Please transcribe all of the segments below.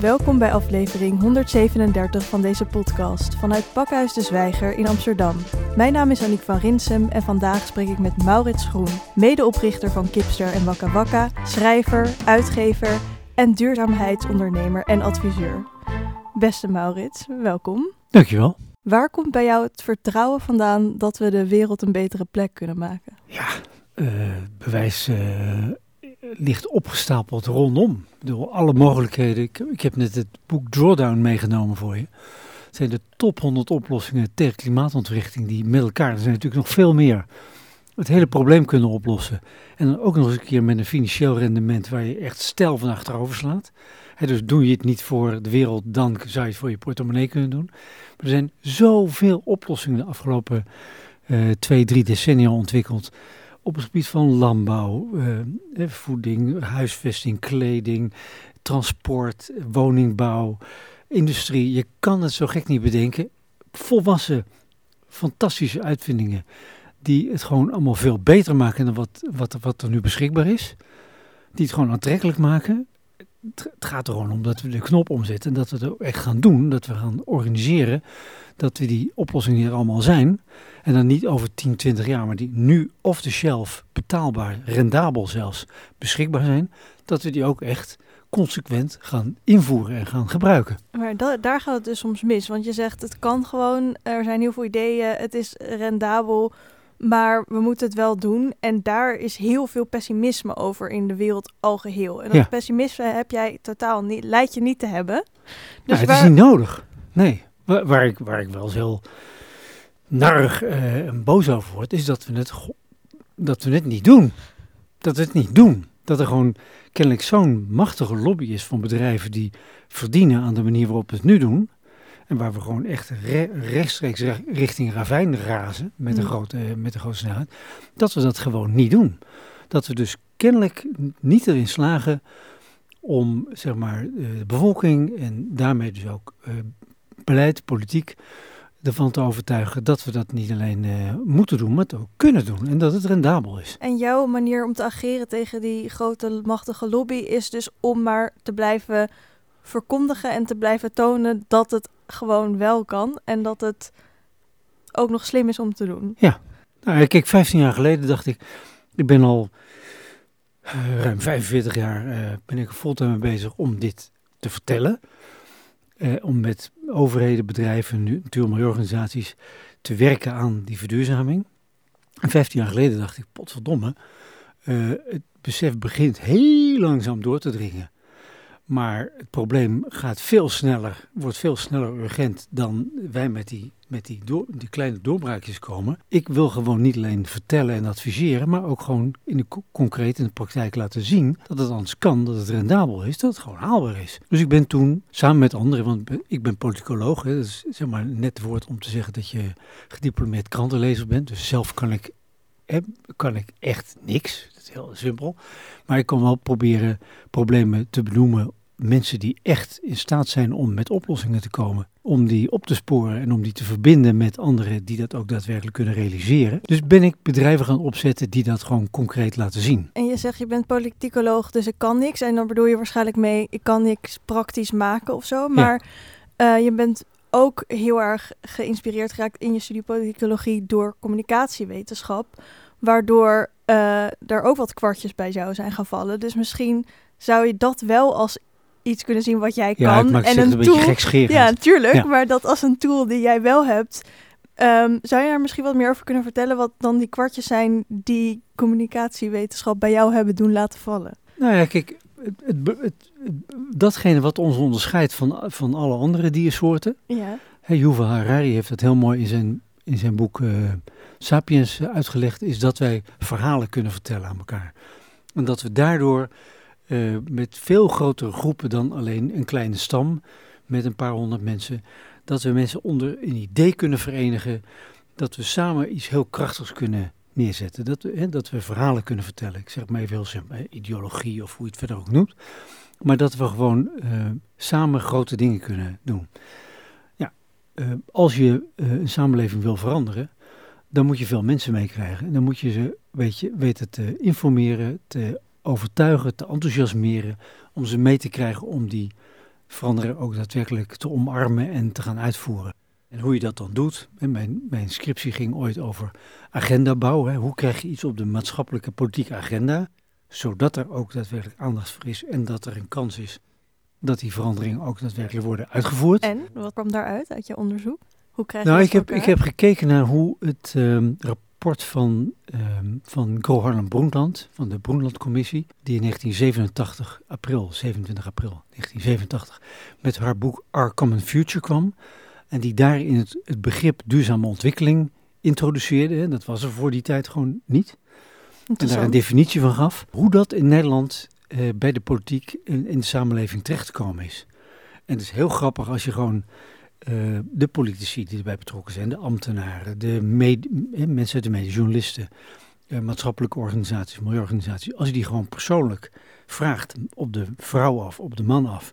Welkom bij aflevering 137 van deze podcast vanuit Pakhuis de Zwijger in Amsterdam. Mijn naam is Aniek van Rinsem en vandaag spreek ik met Maurits Groen, medeoprichter van Kipster en Wakka Wakka, schrijver, uitgever en duurzaamheidsondernemer en adviseur. Beste Maurits, welkom. Dankjewel. Waar komt bij jou het vertrouwen vandaan dat we de wereld een betere plek kunnen maken? Ja, uh, bewijs uh, ligt opgestapeld rondom. Door alle mogelijkheden. Ik, ik, heb net het boek Drawdown meegenomen voor je. Het zijn de top 100 oplossingen ter klimaatontwrichting die met elkaar, er zijn natuurlijk nog veel meer, het hele probleem kunnen oplossen. En dan ook nog eens een keer met een financieel rendement waar je echt stijl van achterover slaat. dus doe je het niet voor de wereld, dan zou je het voor je portemonnee kunnen doen. Maar er zijn zoveel oplossingen de afgelopen uh, twee, drie decennia ontwikkeld op het gebied van landbouw, eh, voeding, huisvesting, kleding, transport, woningbouw, industrie. Je kan het zo gek niet bedenken. Volwassen, fantastische uitvindingen die het gewoon allemaal veel beter maken dan wat, wat, wat er nu beschikbaar is. Die het gewoon aantrekkelijk maken. Het gaat er gewoon om dat we de knop omzetten en dat we het echt gaan doen. Dat we gaan organiseren. Dat we die oplossingen er allemaal zijn. En dan niet over 10, 20 jaar, maar die nu off the shelf, betaalbaar, rendabel zelfs, beschikbaar zijn. Dat we die ook echt consequent gaan invoeren en gaan gebruiken. Maar daar gaat het dus soms mis. Want je zegt het kan gewoon, er zijn heel veel ideeën, het is rendabel. Maar we moeten het wel doen. En daar is heel veel pessimisme over in de wereld al geheel. En dat pessimisme heb jij totaal niet, lijkt je niet te hebben. Dus het is niet nodig. Nee, waar, waar, ik, waar ik wel eens heel narig uh, en boos over word, is dat we, het, dat we het niet doen. Dat we het niet doen. Dat er gewoon kennelijk zo'n machtige lobby is van bedrijven die verdienen aan de manier waarop we het nu doen. En waar we gewoon echt rechtstreeks richting ravijn razen met een, mm. grote, met een grote snelheid. Dat we dat gewoon niet doen. Dat we dus kennelijk niet erin slagen om zeg maar, eh, de bevolking en daarmee dus ook uh, beleid, politiek, ervan te overtuigen dat we dat niet alleen uh, moeten doen, maar het ook kunnen doen. En dat het rendabel is. En jouw manier om te ageren tegen die grote machtige lobby is dus om maar te blijven verkondigen en te blijven tonen dat het gewoon wel kan en dat het ook nog slim is om te doen. Ja, nou, kijk, 15 jaar geleden dacht ik, ik ben al uh, ruim 45 jaar uh, ben ik er fulltime mee bezig om dit te vertellen. Uh, om met overheden, bedrijven, natuurlijk milieorganisaties te werken aan die verduurzaming. En 15 jaar geleden dacht ik, potverdomme, het besef begint heel langzaam door te dringen. Maar het probleem gaat veel sneller, wordt veel sneller urgent dan wij met die, met die, door, die kleine doorbraakjes komen. Ik wil gewoon niet alleen vertellen en adviseren, maar ook gewoon in de concreet in de praktijk laten zien dat het anders kan, dat het rendabel is, dat het gewoon haalbaar is. Dus ik ben toen samen met anderen, want ik ben politicoloog, hè, dat is zeg maar net woord om te zeggen dat je gediplomeerd krantenlezer bent. Dus zelf kan ik, kan ik echt niks. Dat is heel simpel. Maar ik kan wel proberen problemen te benoemen mensen die echt in staat zijn om met oplossingen te komen. Om die op te sporen en om die te verbinden met anderen die dat ook daadwerkelijk kunnen realiseren. Dus ben ik bedrijven gaan opzetten die dat gewoon concreet laten zien. En je zegt je bent politicoloog, dus ik kan niks. En dan bedoel je waarschijnlijk mee, ik kan niks praktisch maken of zo. Maar eh, je bent ook heel erg geïnspireerd geraakt in je studie politicologie door communicatiewetenschap. Waardoor uh, er ook wat kwartjes bij jou zijn gevallen. Dus misschien zou je dat wel als iets kunnen zien wat jij ja, kan. en een, een tool. Ja, natuurlijk. Maar dat als een tool die jij wel hebt. Um, zou je daar misschien wat meer over kunnen vertellen? Wat dan die kwartjes zijn die communicatiewetenschap bij jou hebben doen laten vallen? Nou ja, kijk, het, het, datgene wat ons onderscheidt van, van alle andere diersoorten. Ja. Hey, Yuval Harari heeft het heel mooi in zijn, in zijn boek uh, Sapiens uitgelegd. Is dat wij verhalen kunnen vertellen aan elkaar. En dat we daardoor uh, met veel grotere groepen dan alleen een kleine stam met een paar honderd mensen. Dat we mensen onder een idee kunnen verenigen, dat we samen iets heel krachtigs kunnen neerzetten. Dat we, hè, dat we verhalen kunnen vertellen. Ik zeg maar even heel simpel, ideologie of hoe je het verder ook noemt. Maar dat we gewoon uh, samen grote dingen kunnen doen. Ja, uh, als je een samenleving wil veranderen, dan moet je veel mensen meekrijgen. En dan moet je ze weet je, weten te informeren, te overtuigen, te enthousiasmeren, om ze mee te krijgen om die verandering ook daadwerkelijk te omarmen en te gaan uitvoeren. En hoe je dat dan doet. Mijn, mijn scriptie ging ooit over agendabouw. Hè. Hoe krijg je iets op de maatschappelijke politieke agenda, zodat er ook daadwerkelijk aandacht voor is en dat er een kans is dat die veranderingen ook daadwerkelijk worden uitgevoerd. En wat kwam daaruit uit je onderzoek? Hoe krijg je nou, ik heb, ik heb gekeken naar hoe het um, rapport van, um, van Gro Harlem Brundtland, van de Brundtland-commissie, die in 1987, april, 27 april 1987, met haar boek Our Common Future kwam. En die daarin het, het begrip duurzame ontwikkeling introduceerde. Dat was er voor die tijd gewoon niet. En daar een definitie van gaf. Hoe dat in Nederland eh, bij de politiek in, in, de samenleving terechtgekomen is. En het is heel grappig als je gewoon uh, de politici die erbij betrokken zijn, de ambtenaren, de eh, mensen uit de media, journalisten, uh, maatschappelijke organisaties, milieuorganisaties, als je die gewoon persoonlijk vraagt op de vrouw af, op de man af.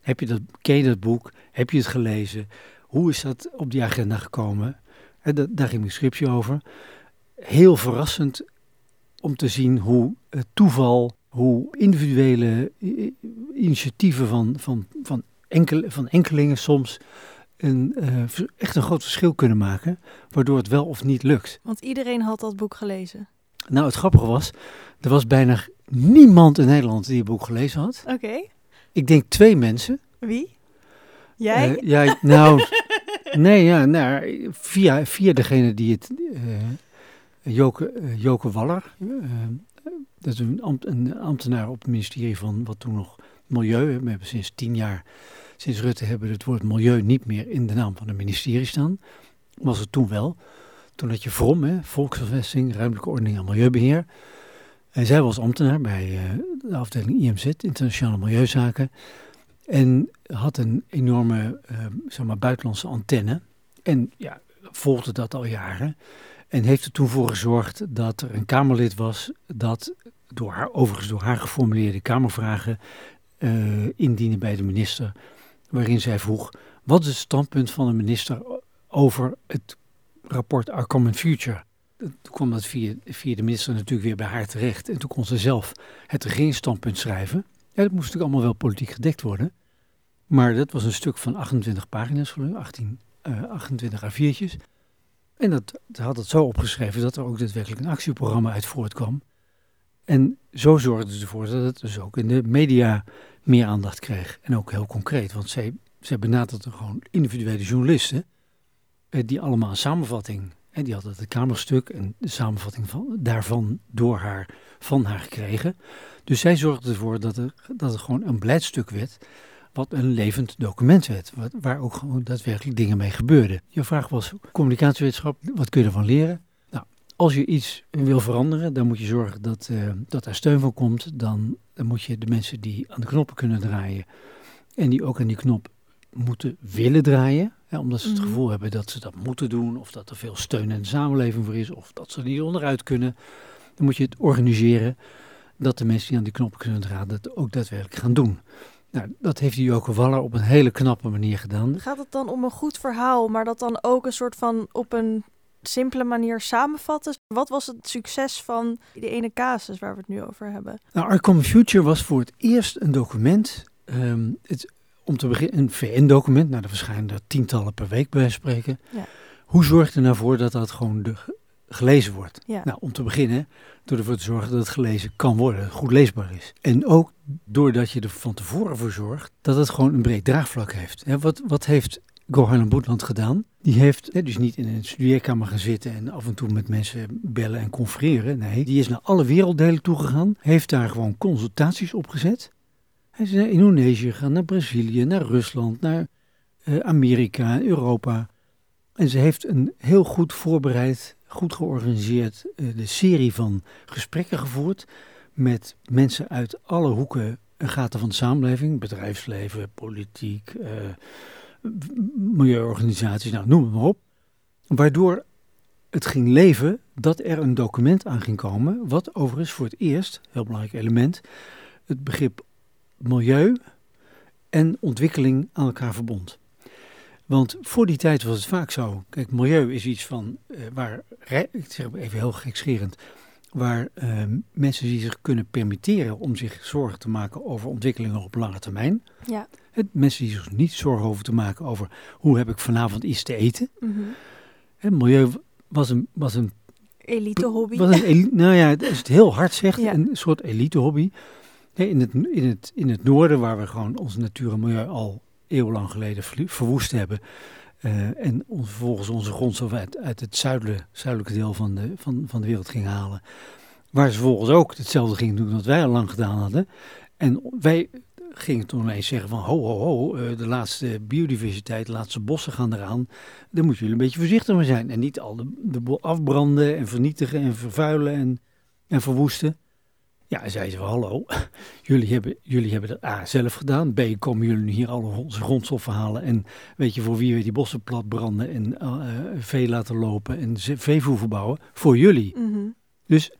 Heb je dat, ken je dat boek? Heb je het gelezen? Hoe is dat op die agenda gekomen? Daar ging mijn scriptie over. Heel verrassend om te zien hoe toeval, hoe individuele initiatieven van, van, van, enkele, van enkelingen soms een, uh, echt een groot verschil kunnen maken, waardoor het wel of niet lukt. Want iedereen had dat boek gelezen. Nou, het grappige was, er was bijna niemand in Nederland die het boek gelezen had. Oké. Ik denk twee mensen. Wie? Jij? Uh, ja, nou, nee, ja, nou, via, via degene die het, uh, Joke, uh, Joke Waller, dat is een, ambt, een, ambtenaar op het ministerie van wat toen nog Milieu, we hebben sinds tien jaar, sinds Rutte hebben we het woord milieu niet meer in de naam van het ministerie staan. Was het toen wel. Toen had je VROM, hè, Volksvervesting, Ruimtelijke Ordening en Milieubeheer. En zij was ambtenaar bij de afdeling IMZ, Internationale Milieuzaken. En had een enorme uh, zeg maar, buitenlandse antenne. En ja, volgde dat al jaren. En heeft er toen voor gezorgd dat er een Kamerlid was dat door haar, overigens door haar geformuleerde Kamervragen uh, indiende bij de minister. Waarin zij vroeg: wat is het standpunt van de minister over het rapport Our Common Future? Toen kwam dat via, via de minister natuurlijk weer bij haar terecht. En toen kon ze zelf het regeringsstandpunt schrijven. Ja, dat moest natuurlijk allemaal wel politiek gedekt worden. Maar dat was een stuk van 28 pagina's, 18, uh, 28 A4'tjes. En dat, dat, had het zo opgeschreven dat er ook daadwerkelijk een actieprogramma uit voortkwam. En zo zorgde ze ervoor dat het dus ook in de media meer aandacht kreeg. En ook heel concreet, want zij, zij benaderde gewoon individuele journalisten, eh, die allemaal een samenvatting, en die hadden het kamerstuk en de samenvatting van, daarvan door haar, van haar gekregen. Dus zij zorgde ervoor dat, er, dat het gewoon een beleidstuk werd wat een levend document werd, waar ook gewoon daadwerkelijk dingen mee gebeurden. Je vraag was communicatiewetenschap, wat kun je ervan leren? Als je iets wil veranderen, dan moet je zorgen dat, uh, dat er steun van komt. Dan, dan moet je de mensen die aan de knoppen kunnen draaien en die ook aan die knop moeten willen draaien, hè, omdat ze het mm -hmm. gevoel hebben dat ze dat moeten doen, of dat er veel steun in de samenleving voor is, of dat ze er niet onderuit kunnen. Dan moet je het organiseren dat de mensen die aan die knoppen kunnen draaien dat ook daadwerkelijk gaan doen. Nou, dat heeft die Joke Waller op een hele knappe manier gedaan. Gaat het dan om een goed verhaal, maar dat dan ook een soort van op een simpele manier samenvatten? Wat was het succes van die ene casus waar we het nu over hebben? Nou, Our Common Future was voor het eerst een document, um, het, om te beginnen een VN-document, nou, er verschijnen er tientallen per week bij spreken. Ja. Hoe zorgt er nou voor dat dat gewoon de, gelezen wordt? Ja. Nou, om te beginnen door ervoor te zorgen dat het gelezen kan worden, goed leesbaar is. En ook doordat je er van tevoren voor zorgt dat het gewoon een breed draagvlak heeft. Hè, wat, wat heeft Gohan Boetland gedaan? Die heeft hè, dus niet in een studeerkamer gaan zitten en af en toe met mensen bellen en confereren. Nee, die is naar alle werelddelen toegegaan, heeft daar gewoon consultaties opgezet. Hij is naar Indonesië gegaan, naar Brazilië, naar Rusland, naar uh, Amerika, Europa. En ze heeft een heel goed voorbereid goed georganiseerd uh, de serie van gesprekken gevoerd met mensen uit alle hoeken en gaten van de samenleving, bedrijfsleven, politiek, uh, milieuorganisaties, nou, noem het maar op. Waardoor het ging leven dat er een document aan ging komen, wat overigens voor het eerst, heel belangrijk element, het begrip milieu en ontwikkeling aan elkaar verbond. Want voor die tijd was het vaak zo. Kijk, milieu is iets van uh, waar, ik zeg even heel gekscherend, waar uh, mensen die zich kunnen permitteren om zich zorgen te maken over ontwikkelingen op lange termijn. Ja. Mensen die zich niet zorgen hoeven te maken over hoe heb ik vanavond iets te eten. Mhm. Het milieu was een, was een Elite hobby. Wat een eli- nou ja, als je het heel hard zegt, Ja. een soort elite hobby. In het, in, het, in het noorden, waar we gewoon onze natuur en milieu al eeuwenlang geleden verwoest hebben. eh, en ons, vervolgens onze grondstof uit, uit het zuidelijke, zuidelijke deel van de, van, van de wereld gingen halen. Waar ze vervolgens ook hetzelfde gingen doen wat wij al lang gedaan hadden. En wij gingen toen ineens zeggen van ho ho ho, eh, de laatste biodiversiteit, de laatste bossen gaan eraan. Daar moeten jullie een beetje voorzichtig mee zijn. En niet al de, de boel afbranden en vernietigen en vervuilen en, en verwoesten. Ja, en zeiden ze hallo, jullie hebben, jullie hebben dat A zelf gedaan. B komen jullie nu hier alle onze grondstoffen halen. En weet je voor wie we die bossen plat branden en eh, eh, vee laten lopen en veevoer verbouwen? Voor jullie. Mhm. Dus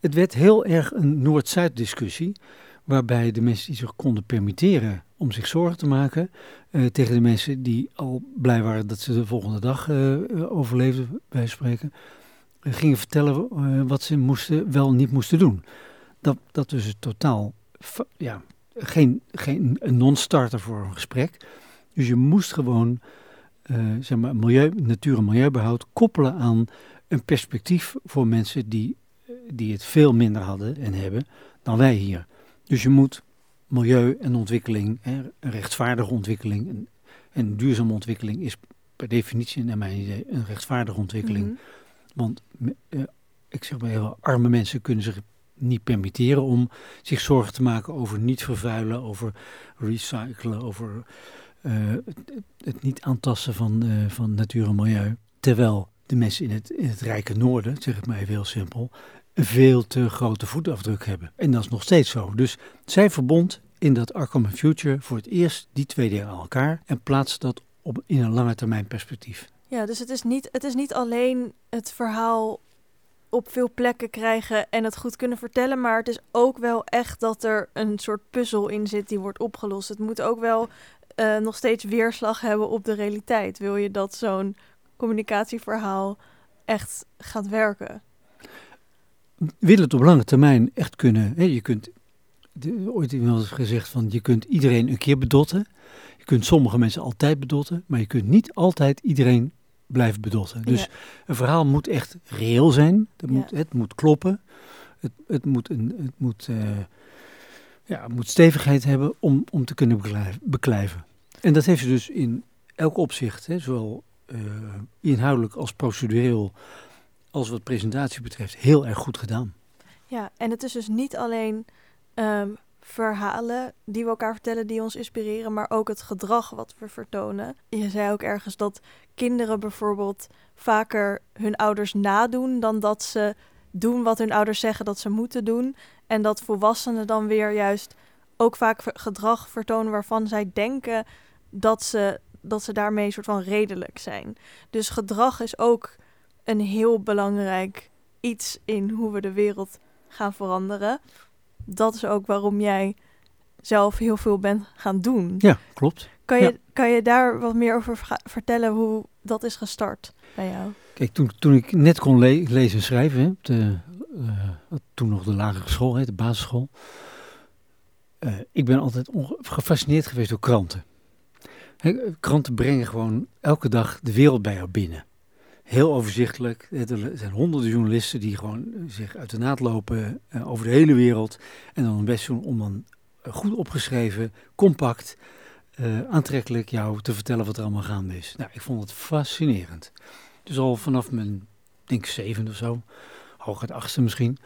het werd heel erg een Noord-Zuid discussie. Waarbij de mensen die zich konden permitteren om zich zorgen te maken. eh, tegen de mensen die al blij waren dat ze de volgende dag eh, overleefden, bij spreken. gingen vertellen wat ze moesten, wel niet moesten doen. Dat, dat het totaal ja, geen, geen een non-starter voor een gesprek. Dus je moest gewoon zeg maar, milieu, natuur- en milieubehoud koppelen aan een perspectief voor mensen die, die het veel minder hadden en hebben dan wij hier. Dus je moet milieu en ontwikkeling, hè, een rechtvaardige ontwikkeling en, en duurzame ontwikkeling is per definitie naar mijn idee een rechtvaardige ontwikkeling. Mhm. Want eh, ik zeg maar heel arme mensen kunnen zich niet permitteren om zich zorgen te maken over niet vervuilen, over recyclen, over eh, het, het niet aantasten van, eh, van natuur en milieu. Terwijl de mensen in het, in het rijke noorden, zeg ik maar even heel simpel, veel te grote voetafdruk hebben. En dat is nog steeds zo. Dus zij verbond in dat Arkham Future voor het eerst die twee dingen aan elkaar en plaatste dat op, in een lange termijn perspectief. Ja, dus het is, niet, het is niet alleen het verhaal op veel plekken krijgen en het goed kunnen vertellen, maar het is ook wel echt dat er een soort puzzel in zit die wordt opgelost. Het moet ook wel eh, nog steeds weerslag hebben op de realiteit. Wil je dat zo'n communicatieverhaal echt gaat werken? Wil het op lange termijn echt kunnen. Hè, je kunt, de, ooit iemand heeft gezegd van je kunt iedereen een keer bedotten. Je kunt sommige mensen altijd bedotten, maar je kunt niet altijd iedereen blijven bedotten. Dus Ja. een verhaal moet echt reëel zijn. Ja. moet, het moet kloppen. Het, het, moet, een, het, moet, eh, ja, het moet stevigheid hebben om, om te kunnen beklijven, beklijven. En dat heeft ze dus in elk opzicht, hè, zowel eh, inhoudelijk als procedureel, als wat presentatie betreft, heel erg goed gedaan. Ja, en het is dus niet alleen ehm, verhalen die we elkaar vertellen die ons inspireren, maar ook het gedrag wat we vertonen. Je zei ook ergens dat kinderen bijvoorbeeld vaker hun ouders nadoen dan dat ze doen wat hun ouders zeggen dat ze moeten doen. En dat volwassenen dan weer juist ook vaak gedrag vertonen waarvan zij denken dat ze, dat ze daarmee soort van redelijk zijn. Dus gedrag is ook een heel belangrijk iets in hoe we de wereld gaan veranderen. Dat is ook waarom jij zelf heel veel bent gaan doen. Ja, klopt. Kan, je, ja. kan je daar wat meer over vertellen hoe dat is gestart bij jou? Kijk, toen, toen ik net kon le- lezen en schrijven, hè, de, eh, toen nog de lagere school, hè, de basisschool. eh, ik ben altijd gefascineerd geweest door kranten. Hè, kranten brengen gewoon elke dag de wereld bij jou binnen. Heel overzichtelijk. Er zijn honderden journalisten die gewoon zich uit de naad lopen eh, over de hele wereld. En dan best doen om dan eh, goed opgeschreven, compact, eh, aantrekkelijk jou te vertellen wat er allemaal gaande is. Nou, ik vond het fascinerend. Dus al vanaf mijn, denk zevende of zo, hooguit achtste misschien,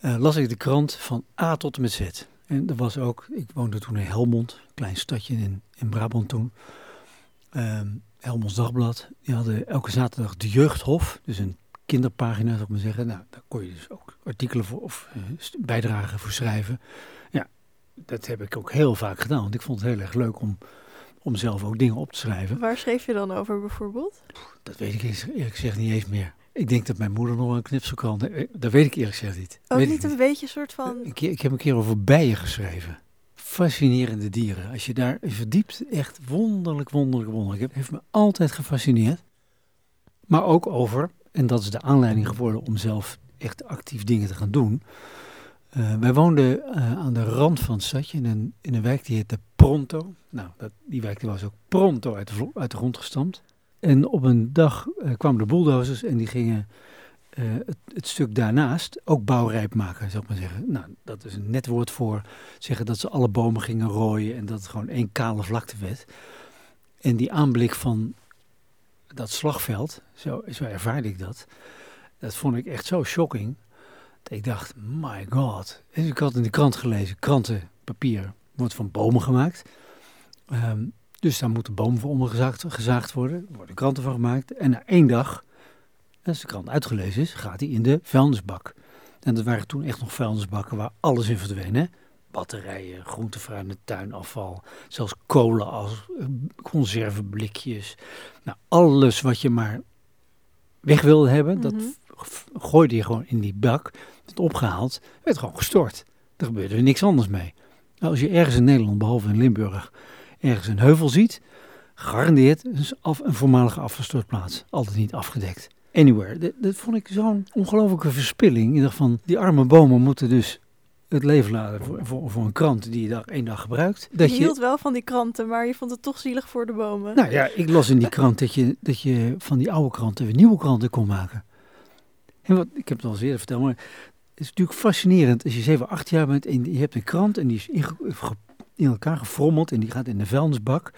las ik de krant van A tot en met Z. En er was ook, ik woonde toen in Helmond, een klein stadje in, in Brabant toen. Ehm Helmonds Dagblad, die hadden elke zaterdag de Jeugdhof, dus een kinderpagina zou ik maar zeggen. Nou, daar kon je dus ook artikelen voor of eh, bijdragen voor schrijven. Ja, dat heb ik ook heel vaak gedaan, want ik vond het heel erg leuk om, om zelf ook dingen op te schrijven. Waar schreef je dan over bijvoorbeeld? Dat weet ik eerlijk gezegd niet eens meer. Ik denk dat mijn moeder nog een knipselkrant... eh, Dat weet ik eerlijk gezegd niet. Ook Weet ik niet een beetje een soort van... Een keer, ik heb een keer over bijen geschreven. Fascinerende dieren. Als je daar verdiept, echt wonderlijk, wonderlijk, wonderlijk. Het heeft me altijd gefascineerd. Maar ook over, en dat is de aanleiding geworden om zelf echt actief dingen te gaan doen. Uh, wij woonden uh, aan de rand van het in een, in een wijk die heette Pronto. Nou, dat, die wijk die was ook pronto uit de, uit de grond gestampt. En op een dag uh, kwamen de bulldozers en die gingen het, het, stuk daarnaast ook bouwrijp maken, zou ik maar zeggen. Nou, dat is een net woord voor zeggen dat ze alle bomen gingen rooien en dat het gewoon één kale vlakte werd. En die aanblik van dat slagveld, zo, zo ervaarde ik dat, dat vond ik echt zo shocking. Dat ik dacht, my god. Ik had in de krant gelezen, krantenpapier wordt van bomen gemaakt. Um, dus daar moeten bomen voor omgezaagd gezaagd worden. Er worden kranten van gemaakt. En na één dag, als de krant uitgelezen is, gaat hij in de vuilnisbak. En dat waren toen echt nog vuilnisbakken waar alles in verdween. Hè? Batterijen, groentefruit, tuinafval, zelfs kolen als eh, conserveblikjes. Nou, alles wat je maar weg wilde hebben, dat Mhm. gooide je gewoon in die bak. Het opgehaald, werd gewoon gestort. Er gebeurde er niks anders mee. Nou, als je ergens in Nederland, behalve in Limburg, ergens een heuvel ziet, garandeerd is af, een voormalige afgestortplaats. Altijd niet afgedekt. Anywhere. Dat, dat vond ik zo'n ongelofelijke verspilling. Ik dacht van, die arme bomen moeten dus het leven laten voor, voor, voor een krant die je dag, één dag gebruikt. Dat je je, hield wel van die kranten, maar je vond het toch zielig voor de bomen. nou ja, ik las in die krant dat je, dat je van die oude kranten weer nieuwe kranten kon maken. En wat, ik heb het al eens eerder verteld, maar het is natuurlijk fascinerend als je 7, 8 jaar bent en je hebt een krant en die is ge- in elkaar gefrommeld en die gaat in de vuilnisbak.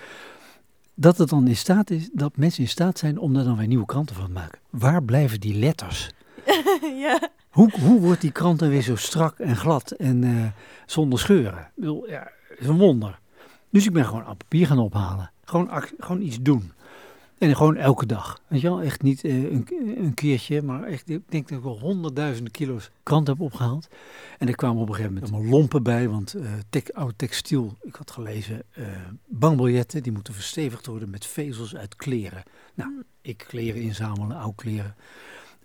Dat het dan in staat is, dat mensen in staat zijn om daar dan weer nieuwe kranten van te maken. Waar blijven die letters? ja. Hoe, hoe wordt die krant dan weer zo strak en glad en eh, zonder scheuren? Ik bedoel, ja, is een wonder. Dus ik ben gewoon aan papier gaan ophalen. Gewoon, gewoon iets doen. En gewoon elke dag. Weet je wel, echt niet eh, een, een keertje, maar echt, ik denk dat ik wel honderdduizenden kilo's krant heb opgehaald. En er kwamen op een gegeven moment allemaal lompen bij, want tek, oud textiel, ik had gelezen, eh bankbiljetten, die moeten verstevigd worden met vezels uit kleren. Nou, ik kleren inzamelen, oud kleren.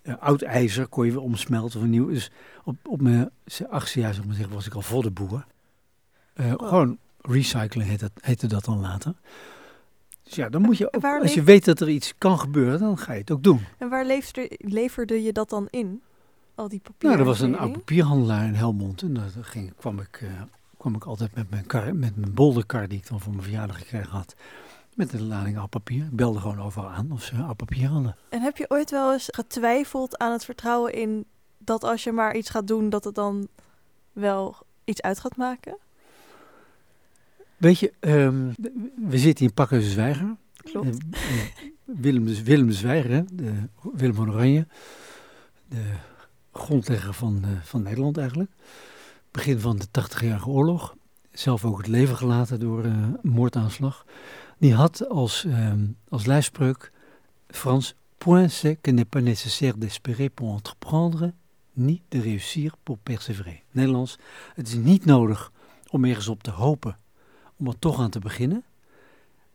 Eh, oud ijzer kon je weer omsmelten of nieuw. Dus op, op mijn achtste jaar, zeg maar zeggen, was ik al voor de boer. Wow. Gewoon recyclen heet dat, heette dat dan later. Dus ja, dan moet je, ook, als je weet dat er iets kan gebeuren, dan ga je het ook doen. En waar leverde, leverde je dat dan in? Al die papier. Nou, er was een oud papierhandelaar in Helmond. En daar ging, kwam, ik, eh, kwam ik altijd met mijn, kar, met mijn bolderkar die ik dan voor mijn verjaardag gekregen had. Met een lading oud papier. Ik belde gewoon overal aan of ze oud papier hadden. En heb je ooit wel eens getwijfeld aan het vertrouwen in dat als je maar iets gaat doen, dat het dan wel iets uit gaat maken? Weet je, ehm, we zitten in Pakhuizen Zwijger. Klopt. Willem, de, Willem Zwijger, hè, de, Willem van Oranje, de grondlegger van, eh, van Nederland eigenlijk. Begin van de 80-jarige oorlog. Zelf ook het leven gelaten door eh, een moordaanslag. Die had als, ehm, als lijfspreuk Frans... Point c'est que n'est pas nécessaire d'espérer pour entreprendre, ni de réussir pour persévérer. Nederlands, het is niet nodig om ergens op te hopen, om er toch aan te beginnen.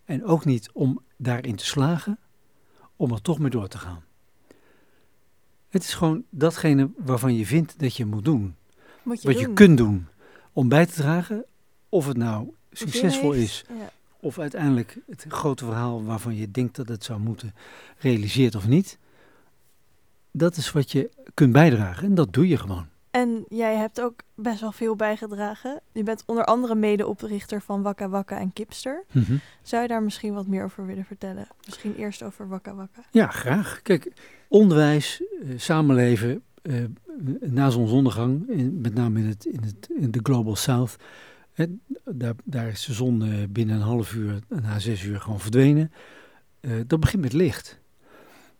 En ook niet om daarin te slagen, om er toch mee door te gaan. Het is gewoon datgene waarvan je vindt dat je moet doen. Moet je wat doen. je kunt doen om bij te dragen, of het nou succesvol is, Ja. of uiteindelijk het grote verhaal waarvan je denkt dat het zou moeten, realiseert of niet. Dat is wat je kunt bijdragen en dat doe je gewoon. En jij hebt ook best wel veel bijgedragen. Je bent onder andere medeoprichter van Wakka Wakka en Kipster. Zou je daar misschien wat meer over willen vertellen? Misschien eerst over Wakka Wakka. Ja, graag. Kijk, onderwijs, eh, samenleven, eh, na zonsondergang, in, met name in, het, in, het, in de Global South, hè, daar, daar is de zon eh, binnen een half uur, na zes uur gewoon verdwenen. Eh, dat begint met licht.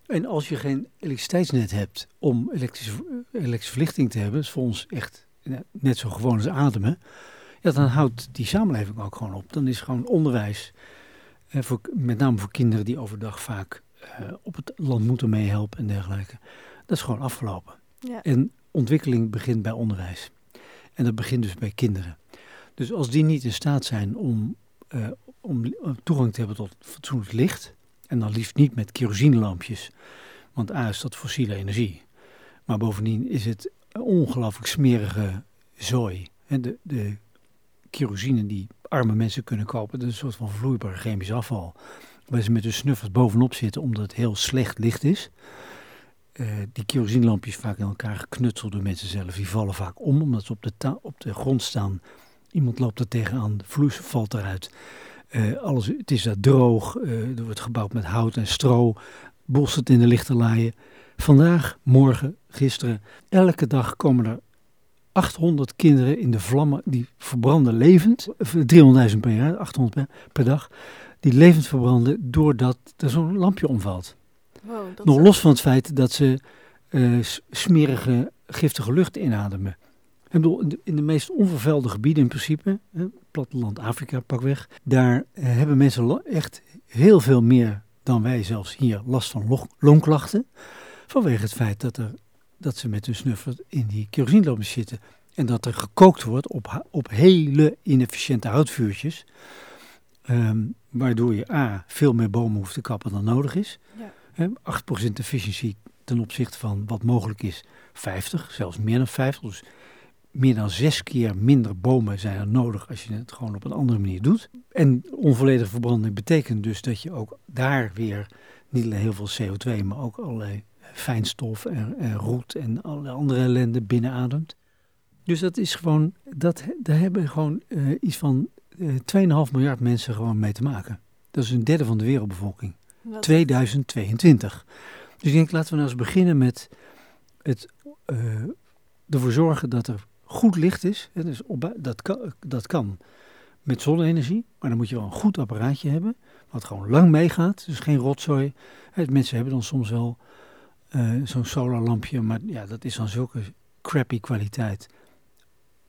En als je geen elektriciteitsnet hebt om elektrische, elektrische verlichting te hebben, is voor ons echt eh, net zo gewoon als ademen, ja, dan houdt die samenleving ook gewoon op. Dan is gewoon onderwijs, eh, voor, met name voor kinderen die overdag vaak eh, op het land moeten meehelpen en dergelijke. Dat is gewoon afgelopen. Ja. En ontwikkeling begint bij onderwijs. En dat begint dus bij kinderen. Dus als die niet in staat zijn om, eh, om toegang te hebben tot fatsoenlijk licht, en dan liefst niet met kerosinelampjes, want A is dat fossiele energie, maar bovendien is het ongelooflijk smerige zooi. De, de kerosine die arme mensen kunnen kopen, dat is een soort van vloeibaar chemisch afval, waar ze met hun snuffers bovenop zitten omdat het heel slecht licht is. uh, die kerosinelampjes vaak in elkaar geknutseld door mensen zelf. Die vallen vaak om, omdat ze op de, op de grond staan. Iemand loopt er tegenaan, de vloes valt eruit. Uh, alles, het is daar droog, uh, er wordt gebouwd met hout en stro, bosset in de lichte laaien. Vandaag, morgen, gisteren, elke dag komen er 800 kinderen in de vlammen, die verbranden levend, 300.000 per jaar, 800 per, per, dag, die levend verbranden doordat er zo'n lampje omvalt. Wow, Nog los van het feit dat ze uh, smerige, giftige lucht inademen. Ik bedoel, in de, in de meest onvervuilde gebieden in principe, hè, platteland Afrika pakweg, daar uh, hebben mensen echt heel veel meer dan wij zelfs hier last van longklachten. Vanwege het feit dat, er, dat ze met hun snuffer in die kerosinelampjes zitten. En dat er gekookt wordt op, op hele inefficiënte houtvuurtjes. Um, waardoor je A, veel meer bomen hoeft te kappen dan nodig is. Ja. He, 8% efficiëntie ten opzichte van wat mogelijk is 50, zelfs meer dan 50. Dus meer dan zes keer minder bomen zijn er nodig als je het gewoon op een andere manier doet. En onvolledige verbranding betekent dus dat je ook daar weer niet alleen heel veel CO2, maar ook allerlei fijnstof en, en roet en allerlei andere ellende binnenademt. Dus dat is gewoon, dat, daar hebben gewoon uh, iets van uh, 2,5 miljard mensen gewoon mee te maken. Dat is een derde van de wereldbevolking. Wat? 2022. Dus ik denk, laten we nou eens beginnen met het uh, ervoor zorgen dat er goed licht is. Hè, dus op, dat, kan, dat kan met zonne-energie, maar dan moet je wel een goed apparaatje hebben, wat gewoon lang meegaat, dus geen rotzooi. Hè, mensen hebben dan soms wel uh, zo'n solarlampje, maar ja, dat is dan zulke crappy kwaliteit.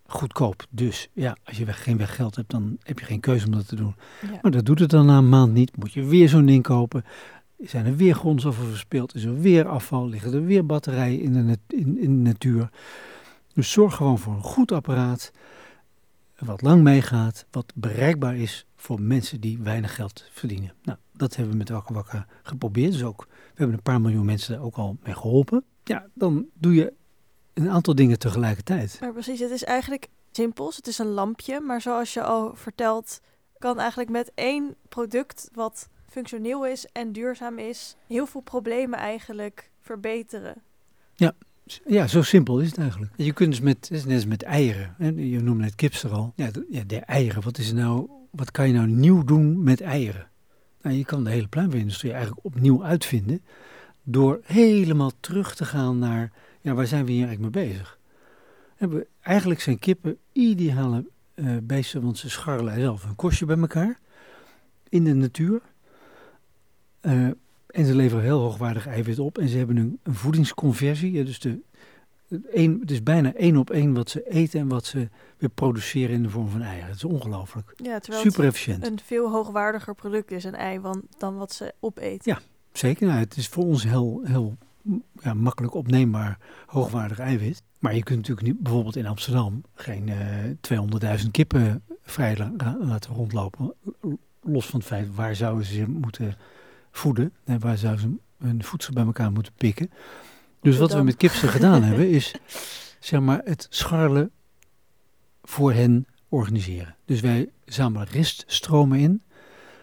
Goedkoop, dus ja, als je weg, geen weggeld hebt, dan heb je geen keuze om dat te doen. Ja. Maar dat doet het dan na een maand niet. Moet je weer zo'n ding kopen. Zijn er weer grondstoffen verspild? Is er weer afval? Liggen er weer batterijen in de, in, in de natuur? Dus zorg gewoon voor een goed apparaat. Wat lang meegaat. Wat bereikbaar is voor mensen die weinig geld verdienen. Nou, dat hebben we met Wakker geprobeerd. Dus ook, we hebben een paar miljoen mensen daar ook al mee geholpen. Ja, dan doe je een aantal dingen tegelijkertijd. Maar precies, het is eigenlijk simpels. Het is een lampje, maar zoals je al vertelt, kan eigenlijk met één product wat functioneel is en duurzaam is, heel veel problemen eigenlijk verbeteren. Ja, ja, zo simpel is het eigenlijk. Je kunt dus met, het is net met eieren. Hè? Je noemde het kipster al. Ja, de, ja, de eieren. Wat, is nou, wat kan je nou nieuw doen met eieren? Nou, je kan de hele pluimveeindustrie eigenlijk opnieuw uitvinden. Door helemaal terug te gaan naar, ja, waar zijn we hier eigenlijk mee bezig? We, eigenlijk zijn kippen ideale uh, beesten, want ze scharrelen zelf een kostje bij elkaar. In de natuur. Uh, en ze leveren heel hoogwaardig eiwit op. En ze hebben een, een voedingsconversie. Dus de, een, het is bijna één op één wat ze eten en wat ze weer produceren in de vorm van eieren. Het is ongelooflijk. Ja, terwijl Super efficiënt. een veel hoogwaardiger product is, een ei, dan wat ze opeet. Ja, zeker. Nou, het is voor ons heel, heel ja, makkelijk opneembaar hoogwaardig eiwit. Maar je kunt natuurlijk niet, bijvoorbeeld in Amsterdam geen uh, 200.000 kippen vrij la laten rondlopen. Los van het feit waar zouden ze moeten voeden en waar ze hun voedsel bij elkaar moeten pikken. Dus wat we met kipsen gedaan hebben is zeg maar het scharrelen voor hen organiseren. Dus wij zamelen reststromen in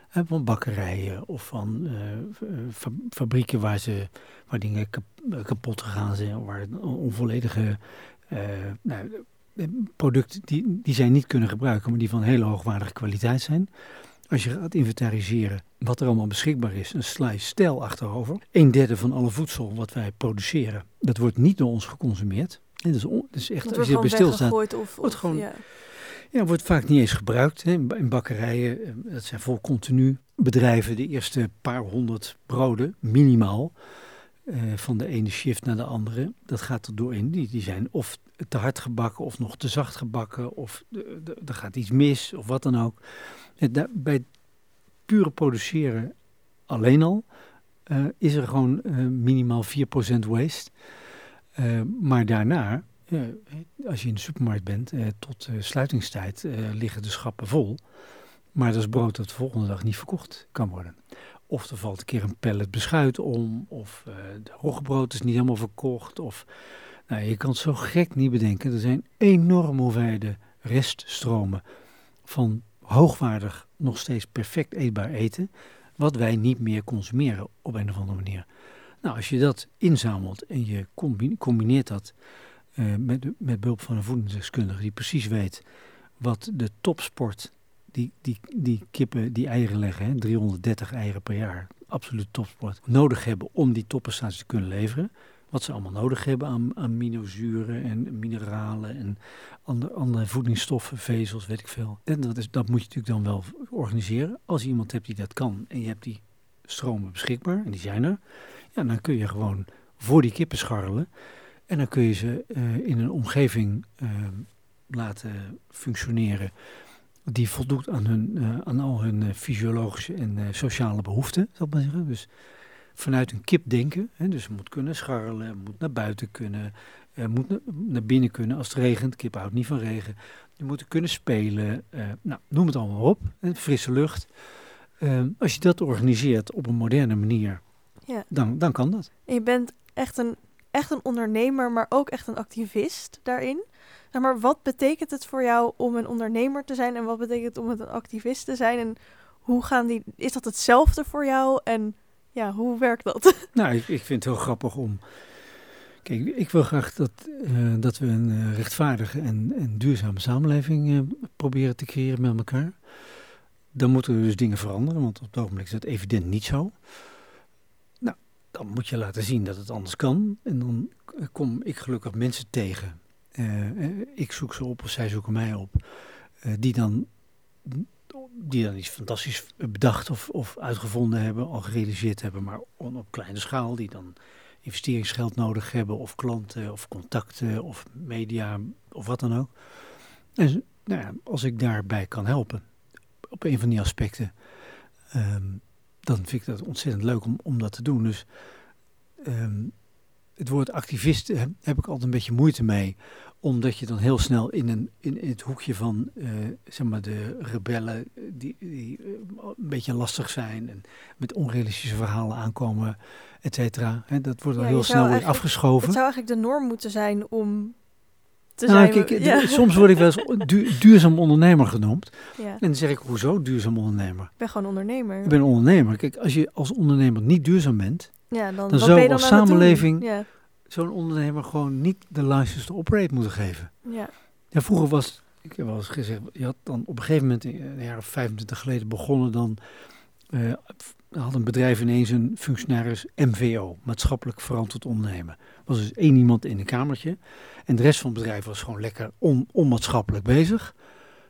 hè, van bakkerijen of van uh, fabrieken waar, ze, waar dingen kap, kapot gegaan zijn, waar onvolledige uh, nou, producten die, die zij niet kunnen gebruiken, maar die van hele hoogwaardige kwaliteit zijn. Als je gaat inventariseren wat er allemaal beschikbaar is, een sla je stijl achterover. Een derde van alle voedsel wat wij produceren, dat wordt niet door ons geconsumeerd. En dat is, on, dat is echt, Dat als je erbij stilstaat, of, wordt gewoon- ja. ja, wordt vaak niet eens gebruikt. Hè. In bakkerijen, eh, dat zijn vol continu bedrijven, de eerste paar honderd broden, minimaal, eh, van de ene shift naar de andere. Dat gaat er doorheen. Die, die zijn of te hard gebakken of nog te zacht gebakken of er gaat iets mis of wat dan ook. Bij pure produceren alleen al eh, is er gewoon eh, minimaal 4% waste. Eh, maar daarna, als je in de supermarkt bent, tot sluitingstijd liggen de schappen vol. Maar dat is brood dat de volgende dag niet verkocht kan worden. Of er valt een keer een pallet beschuit om, of de roggebrood is niet helemaal verkocht. Of, nou, je kan het zo gek niet bedenken. Er zijn enorme hoeveelheden reststromen van hoogwaardig, nog steeds perfect eetbaar eten, wat wij niet meer consumeren op een of andere manier. Nou, als je dat inzamelt en je combi- combineert dat eh, met, met behulp van een voedingsdeskundige die precies weet wat de topsport, die, die, die kippen die eieren leggen, hè, 330 eieren per jaar, absoluut topsport, nodig hebben om die topprestaties te kunnen leveren. Wat ze allemaal nodig hebben aan aminozuren en mineralen en andere, andere voedingsstoffen, vezels, weet ik veel. En dat, is, dat moet je natuurlijk dan wel organiseren. Als je iemand hebt die dat kan en je hebt die stromen beschikbaar, en die zijn er, ja, dan kun je gewoon voor die kippen scharrelen. En dan kun je ze uh, in een omgeving uh, laten functioneren die voldoet aan, hun, uh, aan al hun fysiologische en sociale behoeften, zal ik maar zeggen. Dus vanuit een kip denken. Hè, dus moet kunnen scharrelen, moet naar buiten kunnen, moet na, naar binnen kunnen als het regent. Kip houdt niet van regen. Je moet kunnen spelen. Uh, nou, noem het allemaal op. Hè, frisse lucht. Uh, als je dat organiseert op een moderne manier, ja. dan, dan kan dat. Je bent echt een, echt een ondernemer, maar ook echt een activist daarin. Maar wat betekent het voor jou om een ondernemer te zijn en wat betekent het om een activist te zijn? En hoe gaan die, is dat hetzelfde voor jou? En ja, hoe werkt dat? Nou, ik, vind het heel grappig om. Kijk, ik wil graag dat, uh, dat we een uh, rechtvaardige en, en duurzame samenleving uh, proberen te creëren met elkaar. Dan moeten er dus dingen veranderen, want op het ogenblik is dat evident niet zo. Nou, dan moet je laten zien dat het anders kan. En dan kom ik gelukkig mensen tegen. ik zoek ze op of zij zoeken mij op. die dan die dan iets fantastisch bedacht of, of uitgevonden hebben, al gerealiseerd hebben, maar op kleine schaal, die dan investeringsgeld nodig hebben, of klanten, of contacten, of media, of wat dan ook. En nou ja, als ik daarbij kan helpen, op een van die aspecten, um, dan vind ik dat ontzettend leuk om, om dat te doen. Dus um, het woord activist heb ik altijd een beetje moeite mee, omdat je dan heel snel in, een, in, in het hoekje van uh, zeg maar de rebellen die, die uh, een beetje lastig zijn en met onrealistische verhalen aankomen, et cetera. Dat wordt dan ja, heel snel weer afgeschoven. Het zou eigenlijk de norm moeten zijn om te nou, zijn. Kijk, ja. Soms word ik wel eens du duurzaam ondernemer genoemd. Ja. En dan zeg ik, hoezo duurzaam ondernemer? Ik ben gewoon ondernemer. Ik ben ondernemer. Kijk, als je als ondernemer niet duurzaam bent, ja, dan, dan zou als samenleving ja. Zo'n ondernemer gewoon niet de license to operate moeten geven. Ja. ja. Vroeger was, ik heb wel eens gezegd, je had dan op een gegeven moment, een jaar of 25 geleden begonnen, dan uh, had een bedrijf ineens een functionaris MVO, maatschappelijk verantwoord ondernemen. Er was dus één iemand in een kamertje en de rest van het bedrijf was gewoon lekker on, onmaatschappelijk bezig.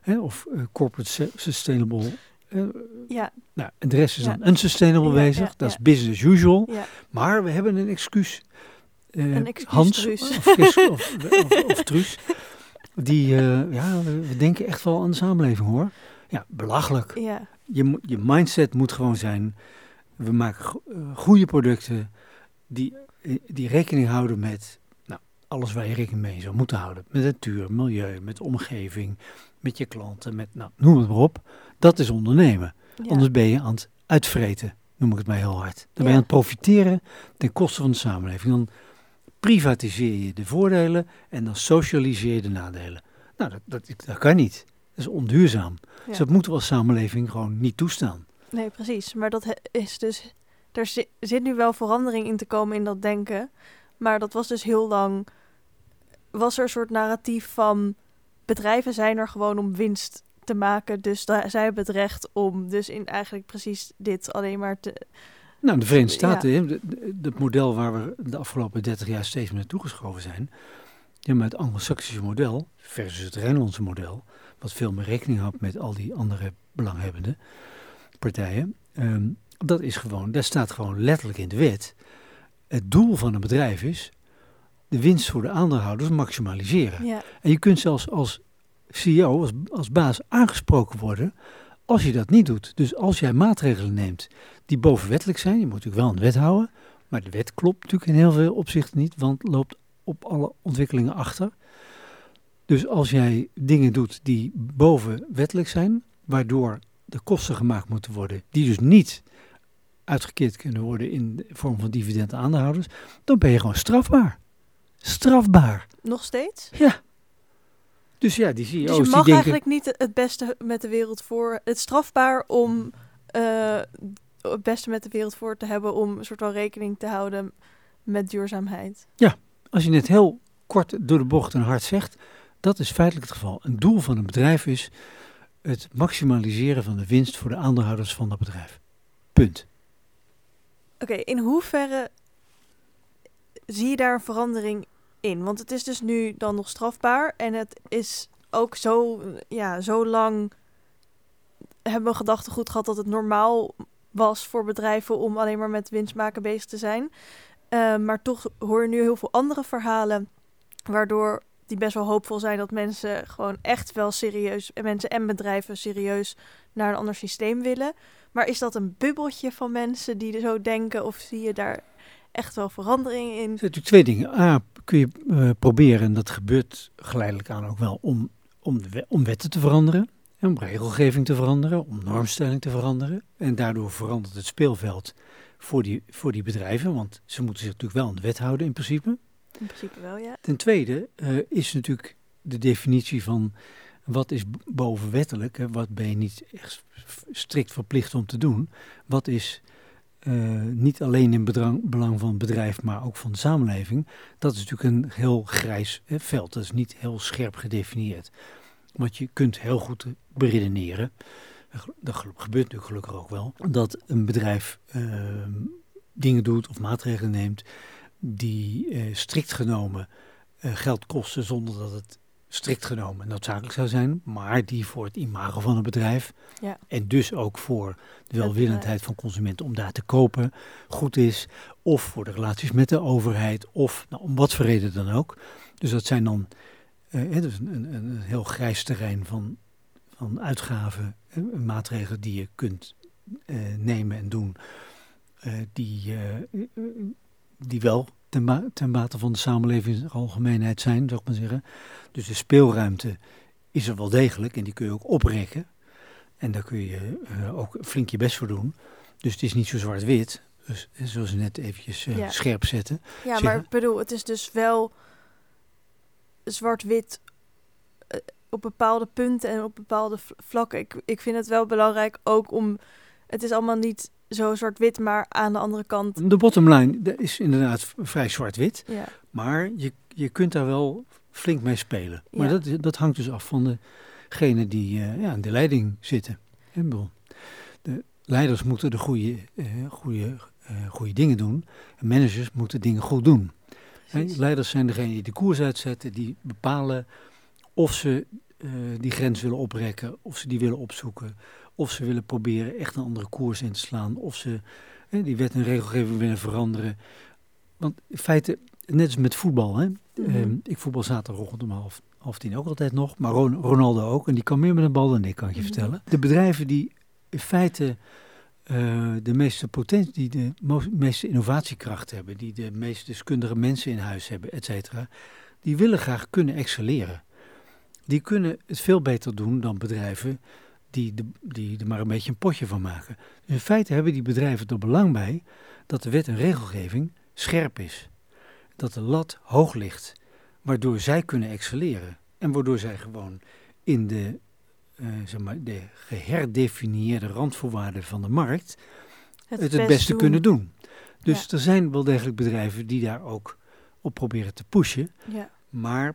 Hè, of uh, corporate sustainable uh, ja. Nou, en de rest is ja. dan unsustainable ja, bezig. Ja, dat is business as usual. Maar we hebben een excuus. Uh, een Hans truus. Of, of, of, of, Truus. Die, uh, ja, we, denken echt wel aan de samenleving hoor. Ja, belachelijk. Ja. Je, je mindset moet gewoon zijn, we maken go goede producten die, die rekening houden met nou, alles waar je rekening mee zou moeten houden. Met natuur, milieu, met omgeving, met je klanten, met, nou, noem het maar op. Dat is ondernemen. Ja. Anders ben je aan het uitvreten, noem ik het maar heel hard. Dan ben je aan het profiteren ten koste van de samenleving. Dan privatiseer je de voordelen en dan socialiseer je de nadelen. Nou, dat, dat, dat kan niet. Dat is onduurzaam. Ja. Dus dat moeten we als samenleving gewoon niet toestaan. Nee, precies. Maar dat is dus. Er zit, zit nu wel verandering in te komen in dat denken. Maar dat was dus heel lang. Was er een soort narratief van. Bedrijven zijn er gewoon om winst te maken. Dus daar, zij hebben het recht om dus in eigenlijk precies dit alleen maar te... Nou, de Verenigde Staten, ja. het model waar we de afgelopen 30 jaar steeds meer naartoe geschoven zijn, ja, met het anglo-saxische model versus het Rijnlandse model, wat veel meer rekening houdt met al die andere belanghebbende partijen, um, dat is gewoon, daar staat gewoon letterlijk in de wet. Het doel van een bedrijf is de winst voor de aandeelhouders maximaliseren. Ja. En je kunt zelfs als CEO, als, als baas, aangesproken worden als je dat niet doet. Dus als jij maatregelen neemt die bovenwettelijk zijn, je moet natuurlijk wel een wet houden, maar de wet klopt natuurlijk in heel veel opzichten niet, want loopt op alle ontwikkelingen achter. Dus als jij dingen doet die bovenwettelijk zijn, waardoor de kosten gemaakt moeten worden, die dus niet uitgekeerd kunnen worden in de vorm van dividend aandeelhouders, dan ben je gewoon strafbaar. Strafbaar. Nog steeds? Ja. Dus ja, die CEO's dus je mag denken... eigenlijk niet het beste met de wereld voor. Het strafbaar om, uh, het beste met de wereld voor te hebben om een soort van rekening te houden met duurzaamheid. Als je het heel kort door de bocht en hard zegt, dat is feitelijk het geval. Een doel van een bedrijf is het maximaliseren van de winst voor de aandeelhouders van dat bedrijf. Punt. Oké, in hoeverre zie je daar een verandering in? Want het is dus nu dan nog strafbaar en het is ook zo, ja, zo lang hebben we gedachtegoed gehad dat het normaal was voor bedrijven om alleen maar met winst maken bezig te zijn. Uh, maar toch hoor je nu heel veel andere verhalen, waardoor die best wel hoopvol zijn dat mensen gewoon echt wel serieus, mensen en bedrijven serieus naar een ander systeem willen. Maar is dat een bubbeltje van mensen die zo denken, of zie je daar echt wel verandering in? Er zijn natuurlijk twee dingen. A, kun je uh, proberen, en dat gebeurt geleidelijk aan ook wel, om, om, de, om wetten te veranderen. Om regelgeving te veranderen, om normstelling te veranderen. En daardoor verandert het speelveld voor die, voor die bedrijven, want ze moeten zich natuurlijk wel aan de wet houden in principe. In principe wel, ja. Ten tweede uh, is natuurlijk de definitie van wat is bovenwettelijk, hè, wat ben je niet echt strikt verplicht om te doen, wat is uh, niet alleen in bedrang, belang van het bedrijf, maar ook van de samenleving. Dat is natuurlijk een heel grijs hè, veld, dat is niet heel scherp gedefinieerd. Want je kunt heel goed beredeneren, dat gebeurt natuurlijk gelukkig ook wel, dat een bedrijf uh, dingen doet of maatregelen neemt die strikt genomen geld kosten zonder dat het strikt genomen noodzakelijk zou zijn, maar die voor het imago van een bedrijf ja. en dus ook voor de welwillendheid van consumenten om daar te kopen goed is, of voor de relaties met de overheid, of nou, om wat voor reden dan ook. Dus dat zijn dan uh, dus een, een, een, heel grijs terrein van, van uitgaven, maatregelen die je kunt nemen en doen, die, die wel ten, ba ten bate van de samenleving in de algemeenheid zijn, zou ik maar zeggen. Dus de speelruimte is er wel degelijk en die kun je ook oprekken. En daar kun je uh, ook flink je best voor doen. Dus het is niet zo zwart-wit, dus, zoals we net eventjes uh, ja. scherp zetten. Ja, maar ik bedoel, het is dus wel zwart-wit uh, op bepaalde punten en op bepaalde vlakken. Ik, ik vind het wel belangrijk ook om... Het is allemaal niet zo zwart-wit, maar aan de andere kant... De bottomline is inderdaad vrij zwart-wit. Ja. Maar je, je kunt daar wel flink mee spelen. Maar dat, dat hangt dus af van degene die uh, ja, in de leiding zitten. De leiders moeten de goede, uh, goede, uh, goede dingen doen. En managers moeten dingen goed doen. leiders zijn degene die de koers uitzetten, die bepalen of ze die grens willen oprekken, of ze die willen opzoeken, of ze willen proberen echt een andere koers in te slaan. Of ze hè, die wet en regelgeving willen veranderen. Want in feite, net als met voetbal. Hè, mm -hmm. ik voetbal zaterdag om half, half tien ook altijd nog. Maar Ronaldo ook. En die kan meer met een bal dan ik, kan ik je mhm. vertellen. De bedrijven die in feite uh, de meeste potentie, die de meeste innovatiekracht hebben. Die de meest deskundige mensen in huis hebben, et cetera. Die willen graag kunnen excelleren. Die kunnen het veel beter doen dan bedrijven die, de, die er maar een beetje een potje van maken. Dus in feite hebben die bedrijven er belang bij dat de wet en regelgeving scherp is. Dat de lat hoog ligt, waardoor zij kunnen excelleren. En waardoor zij gewoon in de, uh, zeg maar, de geherdefinieerde randvoorwaarden van de markt het het, het beste kunnen doen. Dus er zijn wel degelijk bedrijven die daar ook op proberen te pushen. Ja. Maar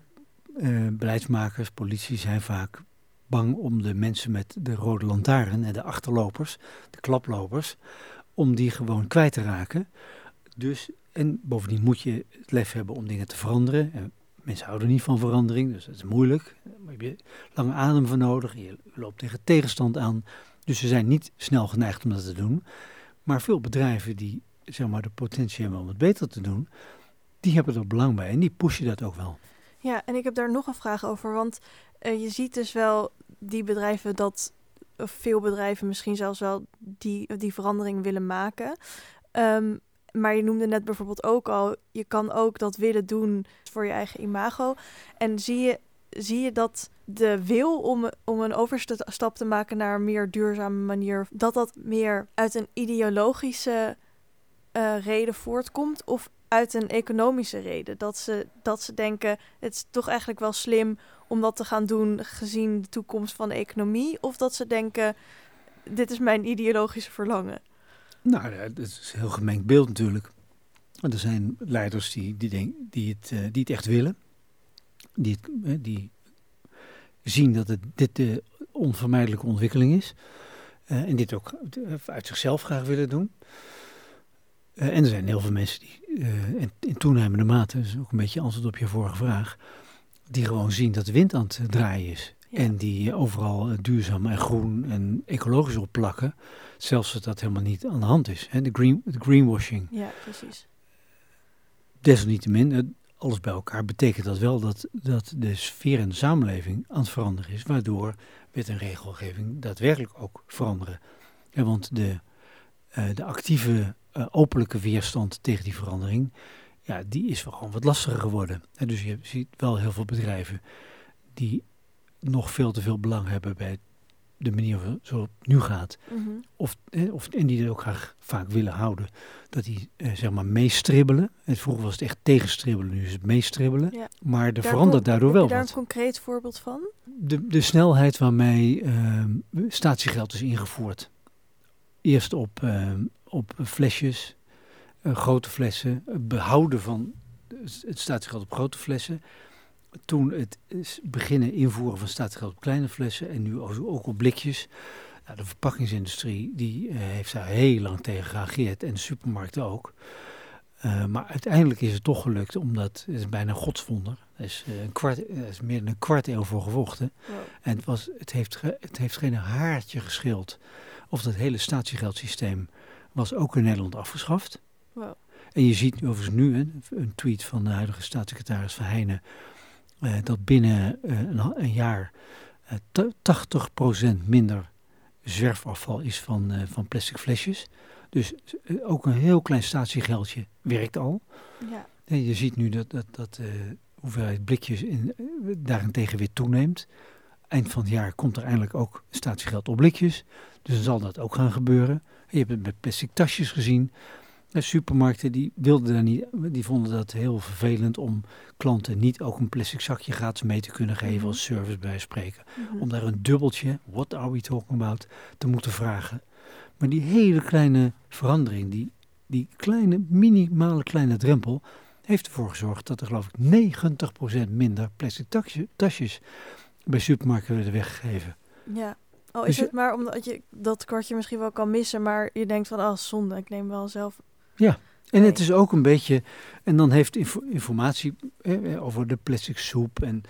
uh, beleidsmakers, politie zijn vaak bang om de mensen met de rode lantaarn en de achterlopers, de klaplopers, om die gewoon kwijt te raken. Dus, en bovendien moet je het lef hebben om dingen te veranderen. En mensen houden niet van verandering, dus dat is moeilijk. Daar heb je lange adem voor nodig. Je loopt tegen tegenstand aan. Dus ze zijn niet snel geneigd om dat te doen. Maar veel bedrijven die zeg maar, de potentie hebben om het beter te doen, die hebben er belang bij en die pushen dat ook wel. Ja, en ik heb daar nog een vraag over, want uh, je ziet dus wel die bedrijven dat, of veel bedrijven misschien zelfs wel die, die verandering willen maken. Um, maar je noemde net bijvoorbeeld ook al, je kan ook dat willen doen voor je eigen imago. En zie je, zie je dat de wil om, om een overstap te maken naar een meer duurzame manier, dat dat meer uit een ideologische uh, reden voortkomt? Of uit een economische reden. Dat ze, dat ze denken, het is toch eigenlijk wel slim om dat te gaan doen gezien de toekomst van de economie. Of dat ze denken, dit is mijn ideologische verlangen. Nou, dat is een heel gemengd beeld natuurlijk. Er zijn leiders die, die, denk, die, het, eh, die het echt willen. Die, eh, die zien dat het, dit de onvermijdelijke ontwikkeling is. Eh, en dit ook uit zichzelf graag willen doen. En er zijn heel veel mensen die in, in toenemende mate, is ook een beetje antwoord op je vorige vraag, die gewoon zien dat de wind aan het draaien is. En die overal duurzaam en groen en ecologisch opplakken. Zelfs als dat helemaal niet aan de hand is. Hè? De, green, de greenwashing. Ja, precies. Desalniettemin, alles bij elkaar betekent dat wel dat, dat de sfeer in de samenleving aan het veranderen is. Waardoor wet en regelgeving daadwerkelijk ook veranderen. Ja, want de, de actieve uh, openlijke weerstand tegen die verandering, ja, die is wel gewoon wat lastiger geworden. En dus je ziet wel heel veel bedrijven die nog veel te veel belang hebben bij de manier zoals het nu gaat. Mhm. of, of, en die er ook graag vaak willen houden. Dat die eh, zeg maar meestribbelen. En vroeger was het echt tegenstribbelen, nu is het meestribbelen. Ja. Maar er verandert daardoor wel Heb je daar wat. een concreet voorbeeld van? De, de snelheid waarmee ehm, statiegeld is ingevoerd. Eerst op, ehm, op flesjes, eh, grote flessen, behouden van het statiegeld op grote flessen toen het beginnen invoeren van statiegeld op kleine flessen en nu ook op blikjes. Nou, de verpakkingsindustrie die uh, heeft daar heel lang tegen gereageerd en de supermarkten ook. Uh, maar uiteindelijk is het toch gelukt, omdat het is bijna godswonder. Er is, een kwart, er is meer dan een kwart eeuw voor gevochten. Wow. En het, was, het, heeft het heeft geen haartje geschild of dat hele statiegeldsysteem was ook in Nederland afgeschaft. Wow. En je ziet overigens nu een, een tweet van de huidige staatssecretaris Verheijnen uh, dat binnen uh, een, een, jaar uh, 80% minder zwerfafval is van, van plastic flesjes. Dus ook een heel klein statiegeldje werkt al. Ja. En je ziet nu dat, dat, dat de hoeveelheid blikjes in, daarentegen weer toeneemt. Eind van het jaar komt er eindelijk ook statiegeld op blikjes. Dus dan zal dat ook gaan gebeuren. Je hebt het met plastic tasjes gezien. De supermarkten die wilden daar niet, die vonden dat heel vervelend om klanten niet ook een plastic zakje gratis mee te kunnen geven Mhm. als service bij spreken. Mhm. Om daar een dubbeltje, what are we talking about, te moeten vragen. Maar die hele kleine verandering, die, die kleine, minimale kleine drempel, heeft ervoor gezorgd dat er geloof ik 90% minder plastic tasje- tasjes bij supermarkten werden weggegeven. Ja. Oh, is Dus je- het maar omdat je dat kwartje misschien wel kan missen, maar je denkt van, oh zonde, ik neem wel zelf. En Nee. het is ook een beetje, en dan heeft info- informatie eh, over de plastic soep. En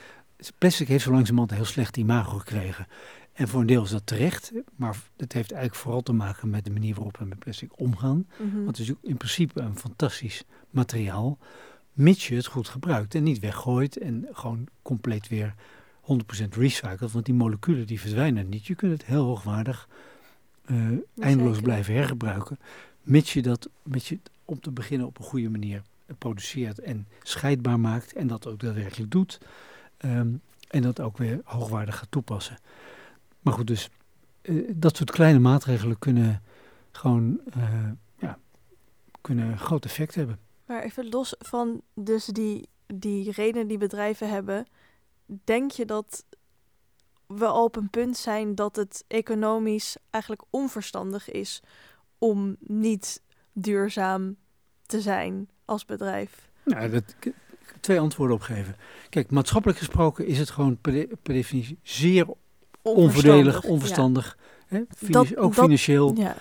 plastic heeft zo langzamerhand een heel slecht imago gekregen. En voor een deel is dat terecht, maar het heeft eigenlijk vooral te maken met de manier waarop we met plastic omgaan. Mhm. Want het is in principe een fantastisch materiaal, mits je het goed gebruikt en niet weggooit en gewoon compleet weer 100% recycelt. Want die moleculen die verdwijnen niet. Je kunt het heel hoogwaardig eh, eindeloos blijven hergebruiken, mits je dat mits je om te beginnen op een goede manier produceert en scheidbaar maakt en dat ook daadwerkelijk doet. Ehm, en dat ook weer hoogwaardig gaat toepassen. Maar goed, dus eh, dat soort kleine maatregelen kunnen gewoon eh, ja, kunnen een groot effect hebben. Maar even los van dus die, die redenen die bedrijven hebben, denk je dat we al op een punt zijn dat het economisch eigenlijk onverstandig is om niet duurzaam te zijn als bedrijf? Nou, dat, ik- twee antwoorden op geven. Kijk, maatschappelijk gesproken is het gewoon per, de- per definitie zeer onvoordelig, onverstandig. Hè? Finan- Dat- ook dat- financieel. Ja.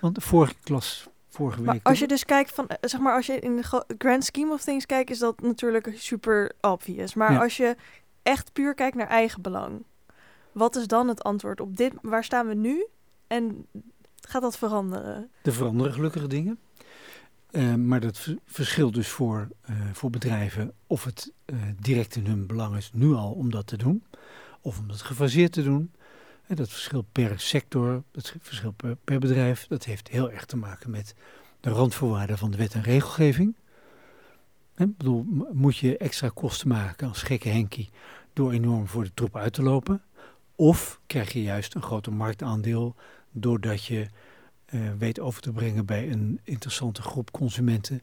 Want de vorige klas, vorige Maar week. als je dus kijkt van, eh, zeg maar, als je in de grand scheme of things kijkt, is dat natuurlijk super obvious. Maar Ja. als je echt puur kijkt naar eigen belang, wat is dan het antwoord op dit? Waar staan we nu? En gaat dat veranderen? Er veranderen gelukkige dingen. Eh, maar dat verschilt dus voor, eh, voor bedrijven of het eh, direct in hun belang is nu al om dat te doen. Of om dat gefaseerd te doen. En dat verschilt per sector, dat verschilt per, per bedrijf. Dat heeft heel erg te maken met de randvoorwaarden van de wet en regelgeving. Ik bedoel, moet je extra kosten maken als gekke Henkie door enorm voor de troep uit te lopen? Of krijg je juist een groter marktaandeel doordat je eh, weet over te brengen bij een interessante groep consumenten.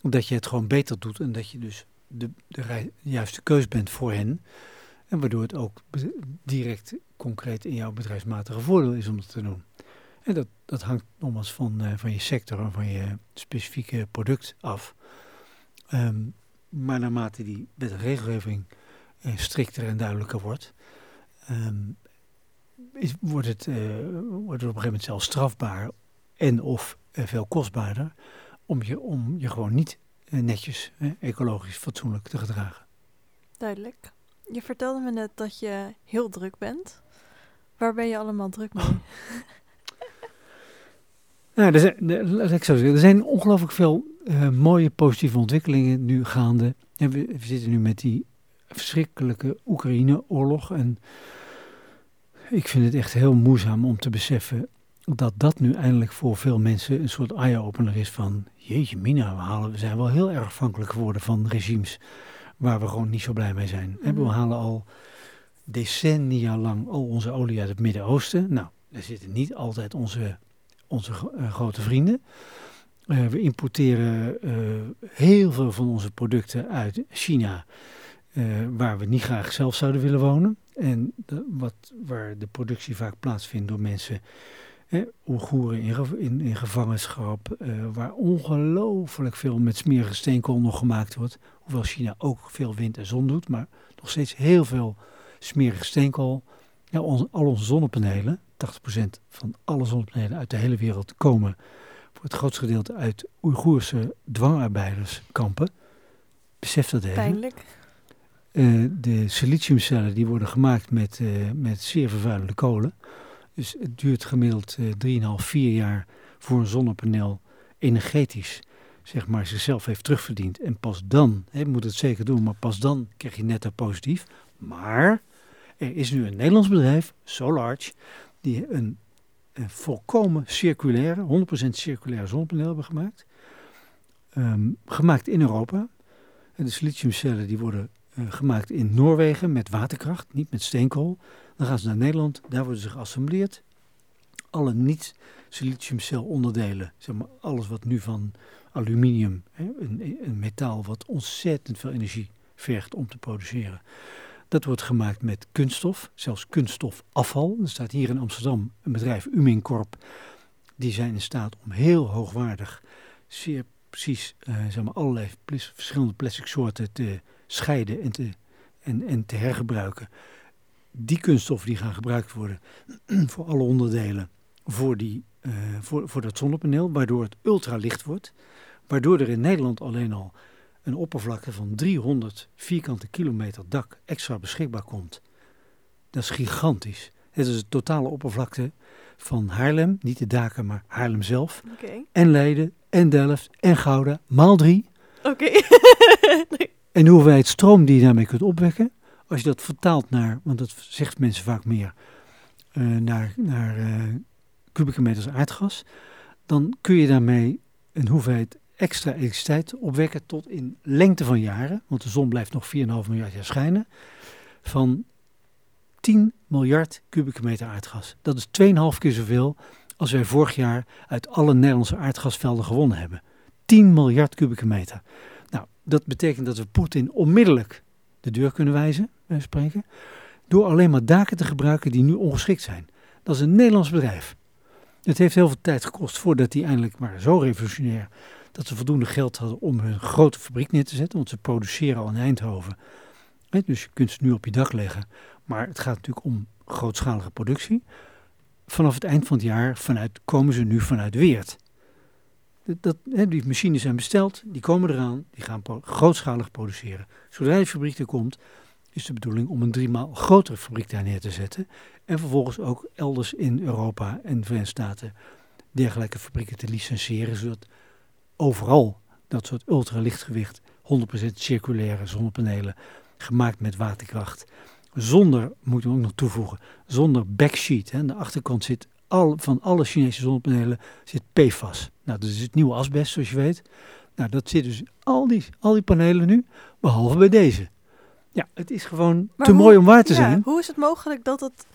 Dat je het gewoon beter doet en dat je dus de, de juiste keus bent voor hen. En waardoor het ook direct concreet in jouw bedrijfsmatige voordeel is om dat te doen. En dat, dat hangt nogmaals van, uh, van je sector en van je specifieke product af. Um, maar naarmate die wet en regelgeving uh, strikter en duidelijker wordt, um, is, wordt, het, uh, wordt het op een gegeven moment zelfs strafbaar en of veel kostbaarder om je, om je gewoon niet netjes, ecologisch, fatsoenlijk te gedragen. Duidelijk. Je vertelde me net dat je heel druk bent. Waar ben je allemaal druk mee? nou, er zijn, laat ik zo zeggen, er zijn ongelooflijk veel uh, mooie positieve ontwikkelingen nu gaande. En we, we, zitten nu met die verschrikkelijke Oekraïne-oorlog. En ik vind het echt heel moeizaam om te beseffen dat dat nu eindelijk voor veel mensen een soort eye-opener is van... Jeetje mina, we, halen, we zijn wel heel erg afhankelijk geworden van regimes waar we gewoon niet zo blij mee zijn. Mm We halen al decennia lang al onze olie uit het Midden-Oosten. Nou, daar zitten niet altijd onze, onze uh, grote vrienden. Uh, we importeren uh, heel veel van onze producten uit China, waar we niet graag zelf zouden willen wonen. En wat, waar de productie vaak plaatsvindt door mensen Oeigoeren in, in, gevangenschap, waar ongelooflijk veel met smerige steenkool nog gemaakt wordt. Hoewel China ook veel wind en zon doet, maar nog steeds heel veel smerige steenkool. Ja, al onze zonnepanelen, 80% van alle zonnepanelen uit de hele wereld komen voor het grootste gedeelte uit Oeigoerse dwangarbeiderskampen. Besef dat even. Pijnlijk. Uh, de siliciumcellen die worden gemaakt met, uh, met zeer vervuilende kolen. Dus het duurt gemiddeld uh, 3,5, 4 jaar voor een zonnepaneel energetisch zeg maar, zichzelf heeft terugverdiend. En pas dan, hè, moet het zeker doen, maar pas dan krijg je netto positief. Maar er is nu een Nederlands bedrijf, SoLarge, die een, een volkomen circulaire, 100% circulaire zonnepaneel hebben gemaakt. Um, gemaakt in Europa. En de siliciumcellen die worden uh, gemaakt in Noorwegen met waterkracht, niet met steenkool. Dan gaan ze naar Nederland, daar worden ze geassembleerd. Alle niet-siliciumcel onderdelen, zeg maar alles wat nu van aluminium, hè, een, een metaal wat ontzettend veel energie vergt om te produceren. Dat wordt gemaakt met kunststof, zelfs kunststofafval. Er staat hier in Amsterdam een bedrijf, Umincorp. Die zijn in staat om heel hoogwaardig, zeer precies, uh, zeg maar allerlei verschillende plastic soorten te scheiden en te, en, en te hergebruiken die kunststoffen die gaan gebruikt worden voor alle onderdelen voor, die, uh, voor, voor dat zonnepaneel, waardoor het ultralicht wordt. Waardoor er in Nederland alleen al een oppervlakte van 300 vierkante kilometer dak extra beschikbaar komt. Dat is gigantisch. Het is de totale oppervlakte van Haarlem, niet de daken, maar Haarlem zelf. Okay. En Leiden, en Delft, en Gouda, maal drie. Oké. nee. En de hoeveelheid stroom die je daarmee kunt opwekken, als je dat vertaalt naar, want dat zegt mensen vaak meer, uh, naar, naar uh, kubieke meters aardgas, dan kun je daarmee een hoeveelheid extra elektriciteit opwekken tot in lengte van jaren, want de zon blijft nog 4,5 miljard jaar schijnen, van 10 miljard kubieke meter aardgas. Dat is 2,5 keer zoveel als wij vorig jaar uit alle Nederlandse aardgasvelden gewonnen hebben. 10 miljard kubieke meter. Nou, dat betekent dat we Poetin onmiddellijk de deur kunnen wijzen, wij spreken, door alleen maar daken te gebruiken die nu ongeschikt zijn. Dat is een Nederlands bedrijf. Het heeft heel veel tijd gekost voordat die eindelijk maar zo revolutionair dat ze voldoende geld hadden om hun grote fabriek neer te zetten, want ze produceren al in Eindhoven. Dus je kunt ze nu op je dak leggen, maar het gaat natuurlijk om grootschalige productie. Vanaf het eind van het jaar vanuit, komen ze nu vanuit Weert. Dat, die machines zijn besteld, die komen eraan, die gaan grootschalig produceren. Zodra die fabriek er komt, is de bedoeling om een driemaal grotere fabriek daar neer te zetten. En vervolgens ook elders in Europa en de Verenigde Staten dergelijke fabrieken te licentiëren, zodat overal dat soort ultralichtgewicht, 100% circulaire zonnepanelen, gemaakt met waterkracht, zonder, moeten we ook nog toevoegen, zonder backsheet. Hè. Aan de achterkant zit al, van alle Chinese zonnepanelen zit PFAS. Nou, dat is het nieuwe asbest, zoals je weet. Nou, dat zit dus al die, al die panelen nu, behalve bij deze. Ja, het is gewoon te mooi om waar te ja, zijn. Hoe is het mogelijk dat het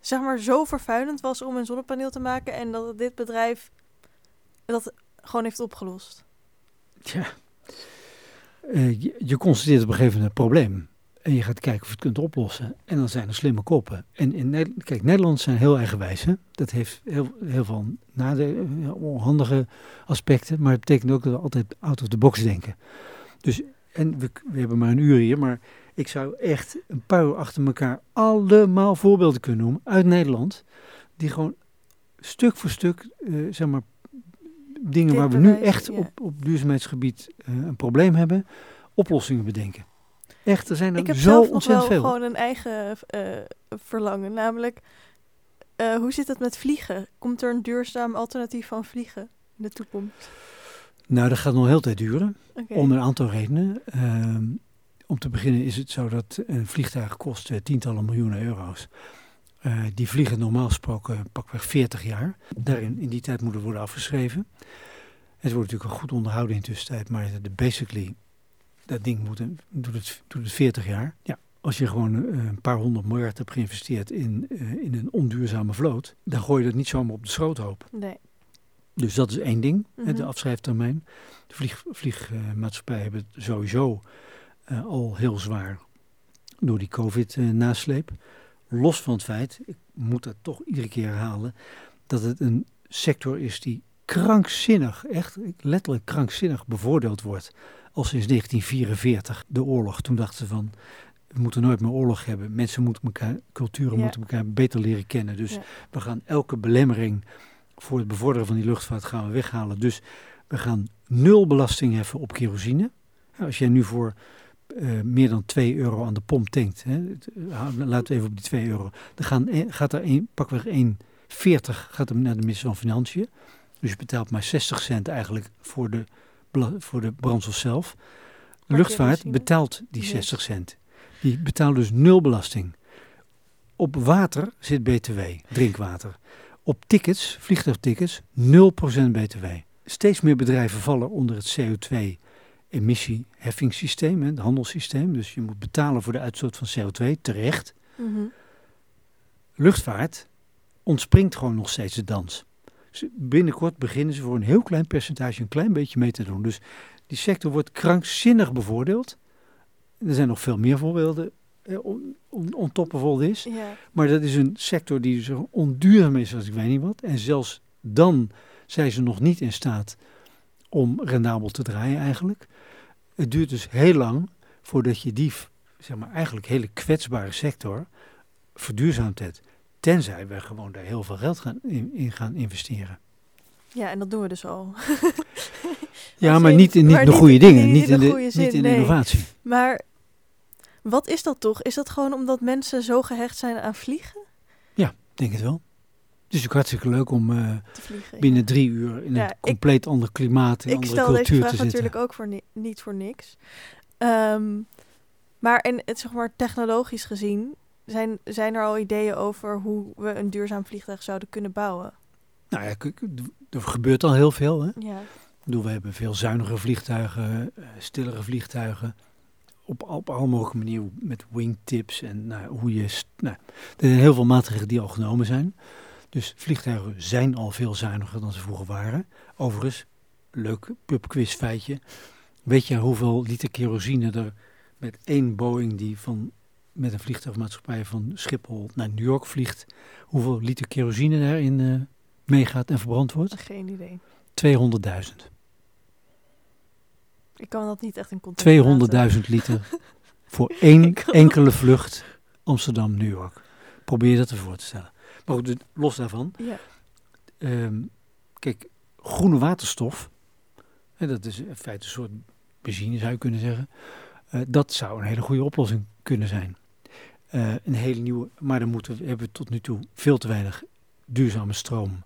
zeg maar zo vervuilend was om een zonnepaneel te maken en dat dit bedrijf dat gewoon heeft opgelost? Ja, uh, je, je, constateert op een gegeven moment een probleem. En je gaat kijken of je het kunt oplossen. En dan zijn er slimme koppen. En in Nederland, kijk, Nederlanders zijn heel eigenwijs. Hè? Dat heeft heel, heel veel nadelen, onhandige aspecten. Maar het betekent ook dat we altijd out of the box denken. Dus, en we, hebben maar een uur hier, maar ik zou echt een paar achter elkaar allemaal voorbeelden kunnen noemen uit Nederland. Die gewoon stuk voor stuk, uh, zeg maar, dingen waar we nu echt ja. op, op duurzaamheidsgebied eh, een probleem hebben, oplossingen bedenken. Echt, er zijn er Ik heb zo zelf nog ontzettend wel veel. gewoon een eigen eh, verlangen. Namelijk, eh, hoe zit het met vliegen? Komt er een duurzaam alternatief van vliegen in de toekomst? Nou, dat gaat nog heel tijd duren, Oké. om een aantal redenen. Ehm, om te beginnen is het zo dat een vliegtuig kost tientallen miljoenen euro's. Eh, die vliegen normaal gesproken pakweg 40 jaar. Daarin, in die tijd moet het worden afgeschreven. Het wordt natuurlijk goed onderhouden in tussentijd, maar de, basically, dat ding moet doet, het, doet het 40 jaar. Ja, als je gewoon eh, een paar honderd miljard hebt geïnvesteerd in, eh, in een onduurzame vloot, dan gooi je dat niet zomaar op de schroothoop. Nee. Dus dat is één ding, de Mhm. afschrijftermijn. De vlieg, vliegmaatschappijen hebben het sowieso al heel zwaar door die COVID-nasleep. Los van het feit, ik moet dat toch iedere keer herhalen, dat het een sector is die krankzinnig, echt letterlijk krankzinnig bevoordeeld wordt. Al sinds 1944, de oorlog. Toen dachten ze van, we moeten nooit meer oorlog hebben. Mensen moeten elkaar, culturen Ja. moeten elkaar beter leren kennen. Dus Ja. we gaan elke belemmering voor het bevorderen van die luchtvaart gaan we weghalen. Dus we gaan nul belasting heffen op kerosine. Als jij nu voor eh, meer dan 2 euro aan de pomp tankt, hè, eh, laten we even op die 2 euro, dan gaan, gaat er een, pakweg 1,40 gaat hem naar de minister van Financiën. Dus je betaalt maar 60 cent eigenlijk voor de, voor de brandstof zelf. Luchtvaart betaalt die Niks. 60 cent. Die betaalt dus nul belasting. Op water zit BTW, drinkwater. Op tickets, vliegtuigtickets, 0% BTW. Steeds meer bedrijven vallen onder het CO2-emissieheffingssysteem, het handelssysteem. Dus je moet betalen voor de uitstoot van CO2, terecht. Mhm. Luchtvaart ontspringt gewoon nog steeds de dans. Ze- Binnenkort beginnen ze voor een heel klein percentage een klein beetje mee te doen. Dus die sector wordt krankzinnig bevoordeeld. Er zijn nog veel meer voorbeelden eh, on, on, on this. Ja. Maar dat is een sector die zo onduurzaam is als ik weet niet wat. En zelfs dan zijn ze nog niet in staat om rendabel te draaien eigenlijk. Het duurt dus heel lang voordat je die, zeg maar, eigenlijk hele kwetsbare sector verduurzaamd hebt. Tenzij we gewoon daar heel veel geld gaan in, in gaan investeren. ja, en dat doen we dus al. Ja, maar niet in niet maar de niet- goede dingen, niet in de de, niet in nee. innovatie. Maar wat is dat toch? Is dat gewoon omdat mensen zo gehecht zijn aan vliegen? Ik denk het wel. Het is ook hartstikke leuk om eh, vliegen. binnen drie uur in Ja, een ik- compleet ander klimaat, in ik andere stel deze cultuur vraag te zitten. natuurlijk ook voor ni- niet voor niks. Ehm, maar en het zeg maar technologisch gezien zijn, zijn er al ideeën over hoe we een duurzaam vliegtuig zouden kunnen bouwen. Nou ja, er gebeurt al heel veel. Hè? Ja. Ik bedoel, we hebben veel zuinige vliegtuigen, eh, stillere vliegtuigen. Op, op alle mogelijke manieren met wingtips en nou, hoe je... Nou, er zijn heel veel maatregelen die al genomen zijn. Dus vliegtuigen zijn al veel zuiniger dan ze vroeger waren. Overigens, leuk pubquiz feitje. Weet je hoeveel liter kerosine er met één Boeing die van, met een vliegtuigmaatschappij van Schiphol naar New York vliegt, hoeveel liter kerosine daarin eh, meegaat en verbrand wordt? Geen idee. 200.000. Ik kan dat niet echt in context 200.000 liter voor één enkele vlucht Amsterdam-New York. Probeer je dat ervoor te stellen. Maar goed, dus los daarvan. Ja. ehm, kijk, groene waterstof, hè, dat is in feite een soort benzine zou je kunnen zeggen. eh, dat zou een hele goede oplossing kunnen zijn. Eh, een hele nieuwe, maar dan moeten we, hebben we tot nu toe veel te weinig duurzame stroom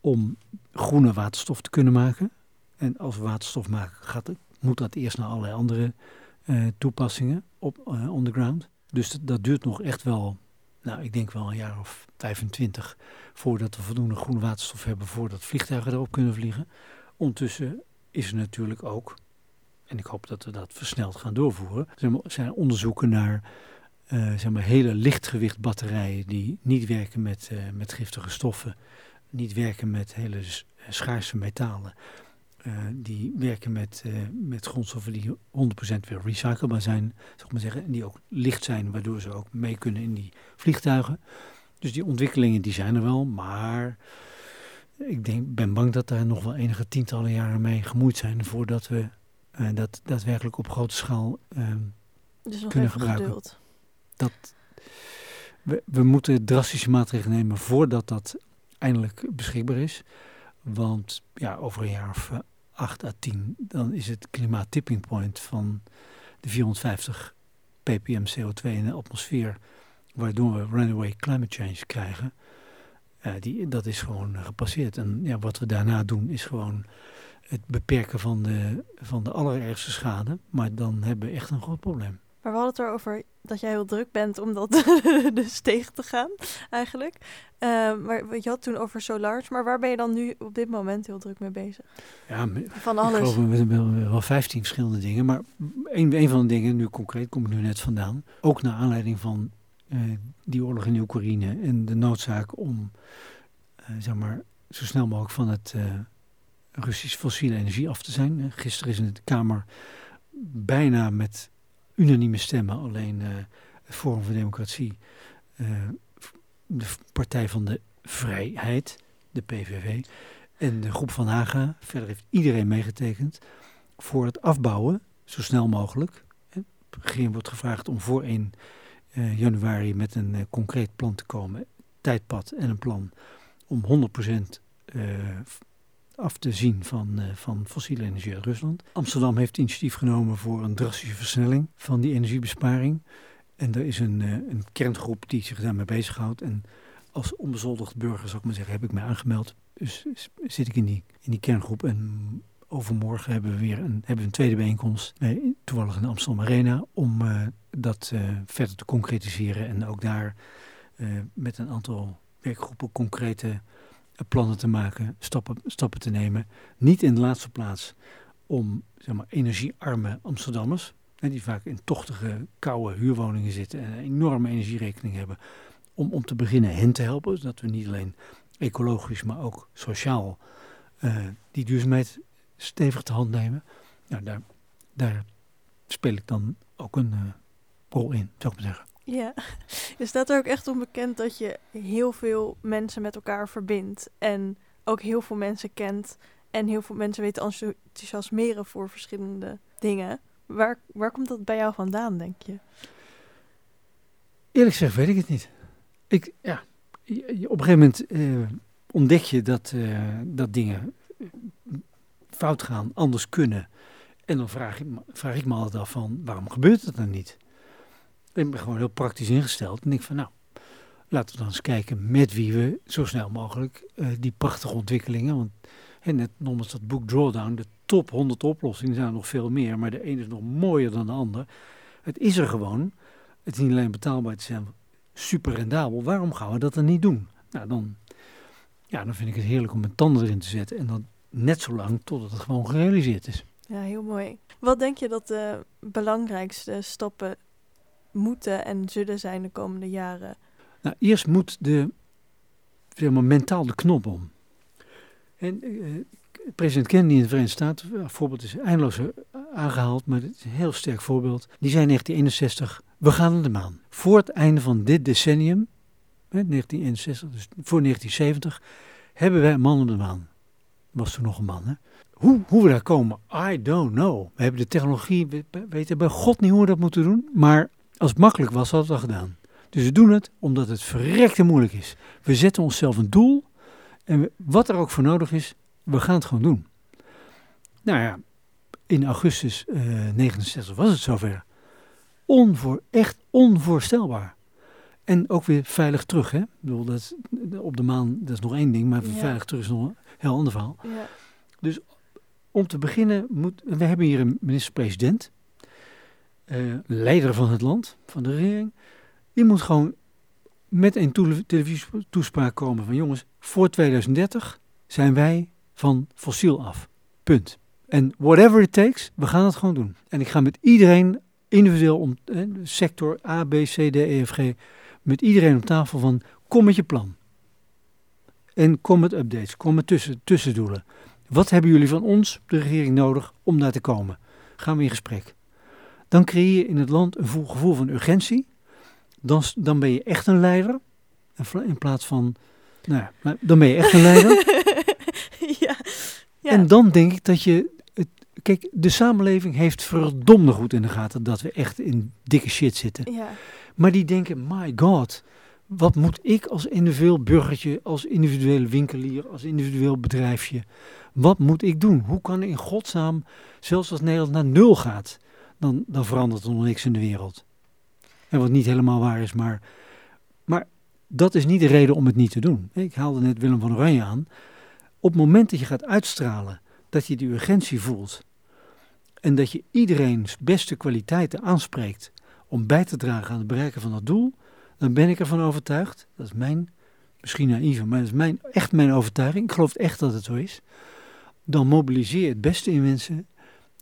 om groene waterstof te kunnen maken. En als we waterstof maken, gaat het, moet dat eerst naar allerlei andere eh, toepassingen op eh, underground. Dus dat, dat duurt nog echt wel, nou ik denk wel een jaar of 25 voordat we voldoende groene waterstof hebben voordat vliegtuigen erop kunnen vliegen. Ondertussen is er natuurlijk ook, en ik hoop dat we dat versneld gaan doorvoeren, zijn, zijn onderzoeken naar eh, zeg maar hele lichtgewicht batterijen die niet werken met, eh, met giftige stoffen, niet werken met hele schaarse metalen. Eh, die werken met, uh, met grondstoffen die 100% weer recyclebaar zijn, zeg maar zeggen, en die ook licht zijn, waardoor ze ook mee kunnen in die vliegtuigen. Dus die ontwikkelingen die zijn er wel, maar ik denk, ben bang dat daar nog wel enige tientallen jaren mee gemoeid zijn voordat we uh, dat daadwerkelijk op grote schaal dus nog kunnen even gebruiken. geduld. Dat, we, we moeten drastische maatregelen nemen voordat dat eindelijk beschikbaar is. Want ja, over een jaar of uh, 8 à 10, dan is het klimaat tipping point van de 450 ppm CO2 in de atmosfeer, waardoor we runaway climate change krijgen. Uh, die, dat is gewoon gepasseerd. En ja, wat we daarna doen is gewoon het beperken van de, van de allerergste schade. Maar dan hebben we echt een groot probleem. Maar we hadden het erover dat jij heel druk bent om dat dus tegen te gaan, eigenlijk. Uh, maar je had toen over Solars, maar waar ben je dan nu op dit moment heel druk mee bezig? Ja, van alles. Ik geloof we wel, wel 15 verschillende dingen. Maar een, een van de dingen, nu concreet, kom ik nu net vandaan. Ook naar aanleiding van uh, die oorlog in Oekraïne en de noodzaak om, uh, zeg maar, zo snel mogelijk van het uh, Russisch fossiele energie af te zijn. Gisteren is in de Kamer bijna met unanieme stemmen, alleen uh, het Forum voor Democratie, uh, de Partij van de Vrijheid, de PVV, en de groep van Haga, verder heeft iedereen meegetekend, voor het afbouwen, zo snel mogelijk. De regering wordt gevraagd om voor 1 uh, januari met een concreet plan te komen, tijdpad en een plan om 100% af te zien van, uh, van fossiele energie uit Rusland. Amsterdam heeft initiatief genomen voor een drastische versnelling van die energiebesparing. En er is een, uh, een kerngroep die zich daarmee bezighoudt. En als onbezoldigd burger, zou ik maar zeggen, heb ik mij aangemeld. Dus zit ik in die, in die kerngroep. En overmorgen hebben we weer een, hebben we een tweede bijeenkomst, eh, toevallig in de Amsterdam Arena, om dat verder te concretiseren. En ook daar met een aantal werkgroepen concrete plannen te maken, stappen, stappen te nemen. Niet in de laatste plaats om zeg maar, energiearme Amsterdammers, hè, die vaak in tochtige, koude huurwoningen zitten en een enorme energierekening hebben, om, om te beginnen hen te helpen. Zodat we niet alleen ecologisch, maar ook sociaal uh, die duurzaamheid stevig te hand nemen. Nou, daar, daar speel ik dan ook een uh, rol in, zou ik maar zeggen. Ja, je staat er ook echt onbekend dat je heel veel mensen met elkaar verbindt. En ook heel veel mensen kent. En heel veel mensen weten enthousiasmeren voor verschillende dingen. Waar, waar komt dat bij jou vandaan, denk je? Eerlijk gezegd weet ik het niet. Ik, ja, op een gegeven moment uh, ontdek je dat, uh, dat dingen fout gaan, anders kunnen. En dan vraag ik, vraag ik me altijd af van, waarom gebeurt het dan niet? Ik ben gewoon heel praktisch ingesteld. En ik van, nou, laten we dan eens kijken met wie we zo snel mogelijk uh, die prachtige ontwikkelingen. Want hè, net noemen dat boek Drawdown, de top 100 oplossingen zijn er nog veel meer. Maar de ene is nog mooier dan de ander. Het is er gewoon. Het is niet alleen betaalbaar, het is super rendabel. Waarom gaan we dat dan niet doen? Nou, dan, ja, dan vind ik het heerlijk om mijn tanden erin te zetten. En dan net zo lang totdat het gewoon gerealiseerd is. Ja, heel mooi. Wat denk je dat de belangrijkste stappen moeten en zullen zijn de komende jaren? Nou, eerst moet de, zeg mentaal de knop om. En uh, president Kennedy in de Verenigde Staten, een voorbeeld is eindeloos aangehaald, maar het is een heel sterk voorbeeld. Die zei in 1961, we gaan naar de maan. Voor het einde van dit decennium, hè, 1961, dus voor 1970, hebben wij een man op de maan. Was toen nog een man, hè? Hoe, hoe we daar komen, I don't know. We hebben de technologie, we weten bij God niet hoe we dat moeten doen. Maar als het makkelijk was, hadden we het al gedaan. Dus we doen het omdat het verrekte moeilijk is. We zetten onszelf een doel en we, wat er ook voor nodig is, we gaan het gewoon doen. Nou ja, in augustus uh, 69 was het zover. Onvoor, echt onvoorstelbaar. En ook weer veilig terug. Hè? Ik bedoel, dat, op de maan dat is nog één ding, maar ja. veilig terug is nog een heel ander verhaal. Ja. Dus om te beginnen, moet, we hebben hier een minister-president, uh, leider van het land, van de regering. Die moet gewoon met een televisietoespraak komen van jongens, voor 2030 zijn wij van fossiel af. Punt. En whatever it takes, we gaan het gewoon doen. En ik ga met iedereen individueel om eh, sector A, B, C, D, E, F, G, met iedereen op tafel van kom met je plan. En kom met updates, kom met tussen, tussendoelen. Wat hebben jullie van ons, de regering, nodig om daar te komen? Gaan we in gesprek. Dan creëer je in het land een gevoel van urgentie. Dan, dan ben je echt een leider. In plaats van, nou ja, dan ben je echt een leider. ja, ja. En dan denk ik dat je, kijk, de samenleving heeft verdomde goed in de gaten dat we echt in dikke shit zitten. Ja. Maar die denken, my god, wat moet ik als individueel burgertje, als individuele winkelier, als individueel bedrijfje, wat moet ik doen? Hoe kan in godsnaam, zelfs als Nederland naar nul gaat, dan, dan verandert er nog niks in de wereld. En wat niet helemaal waar is, maar, maar dat is niet de reden om het niet te doen. Ik haalde net Willem van Oranje aan. Op het moment dat je gaat uitstralen, dat je die urgentie voelt en dat je iedereen's beste kwaliteiten aanspreekt om bij te dragen aan het bereiken van dat doel, dan ben ik ervan overtuigd, dat is mijn, misschien naïef, maar dat is mijn, echt mijn overtuiging, ik geloof echt dat het zo is, dan mobiliseer je het beste in mensen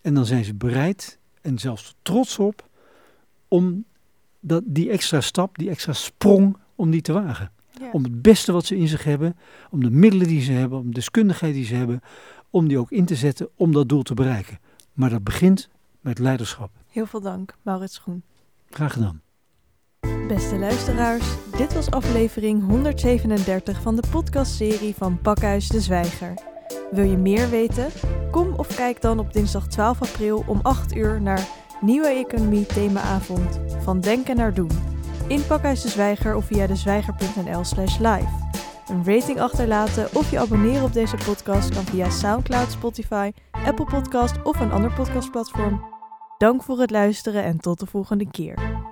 en dan zijn ze bereid en zelfs trots op om dat, die extra stap, die extra sprong, om die te wagen. Ja. Om het beste wat ze in zich hebben, om de middelen die ze hebben, om de deskundigheid die ze hebben, om die ook in te zetten om dat doel te bereiken. Maar dat begint met leiderschap. Heel veel dank, Maurits Schoen. Graag gedaan. Beste luisteraars, dit was aflevering 137 van de podcastserie van Pakhuis de Zwijger. Wil je meer weten? Kom of kijk dan op dinsdag 12 april om 8 uur naar Nieuwe Economie Themaavond van Denken naar Doen. In Pakhuis de Zwijger of via dezwijger.nl slash live. Een rating achterlaten of je abonneren op deze podcast kan via Soundcloud, Spotify, Apple Podcast of een ander podcastplatform. Dank voor het luisteren en tot de volgende keer.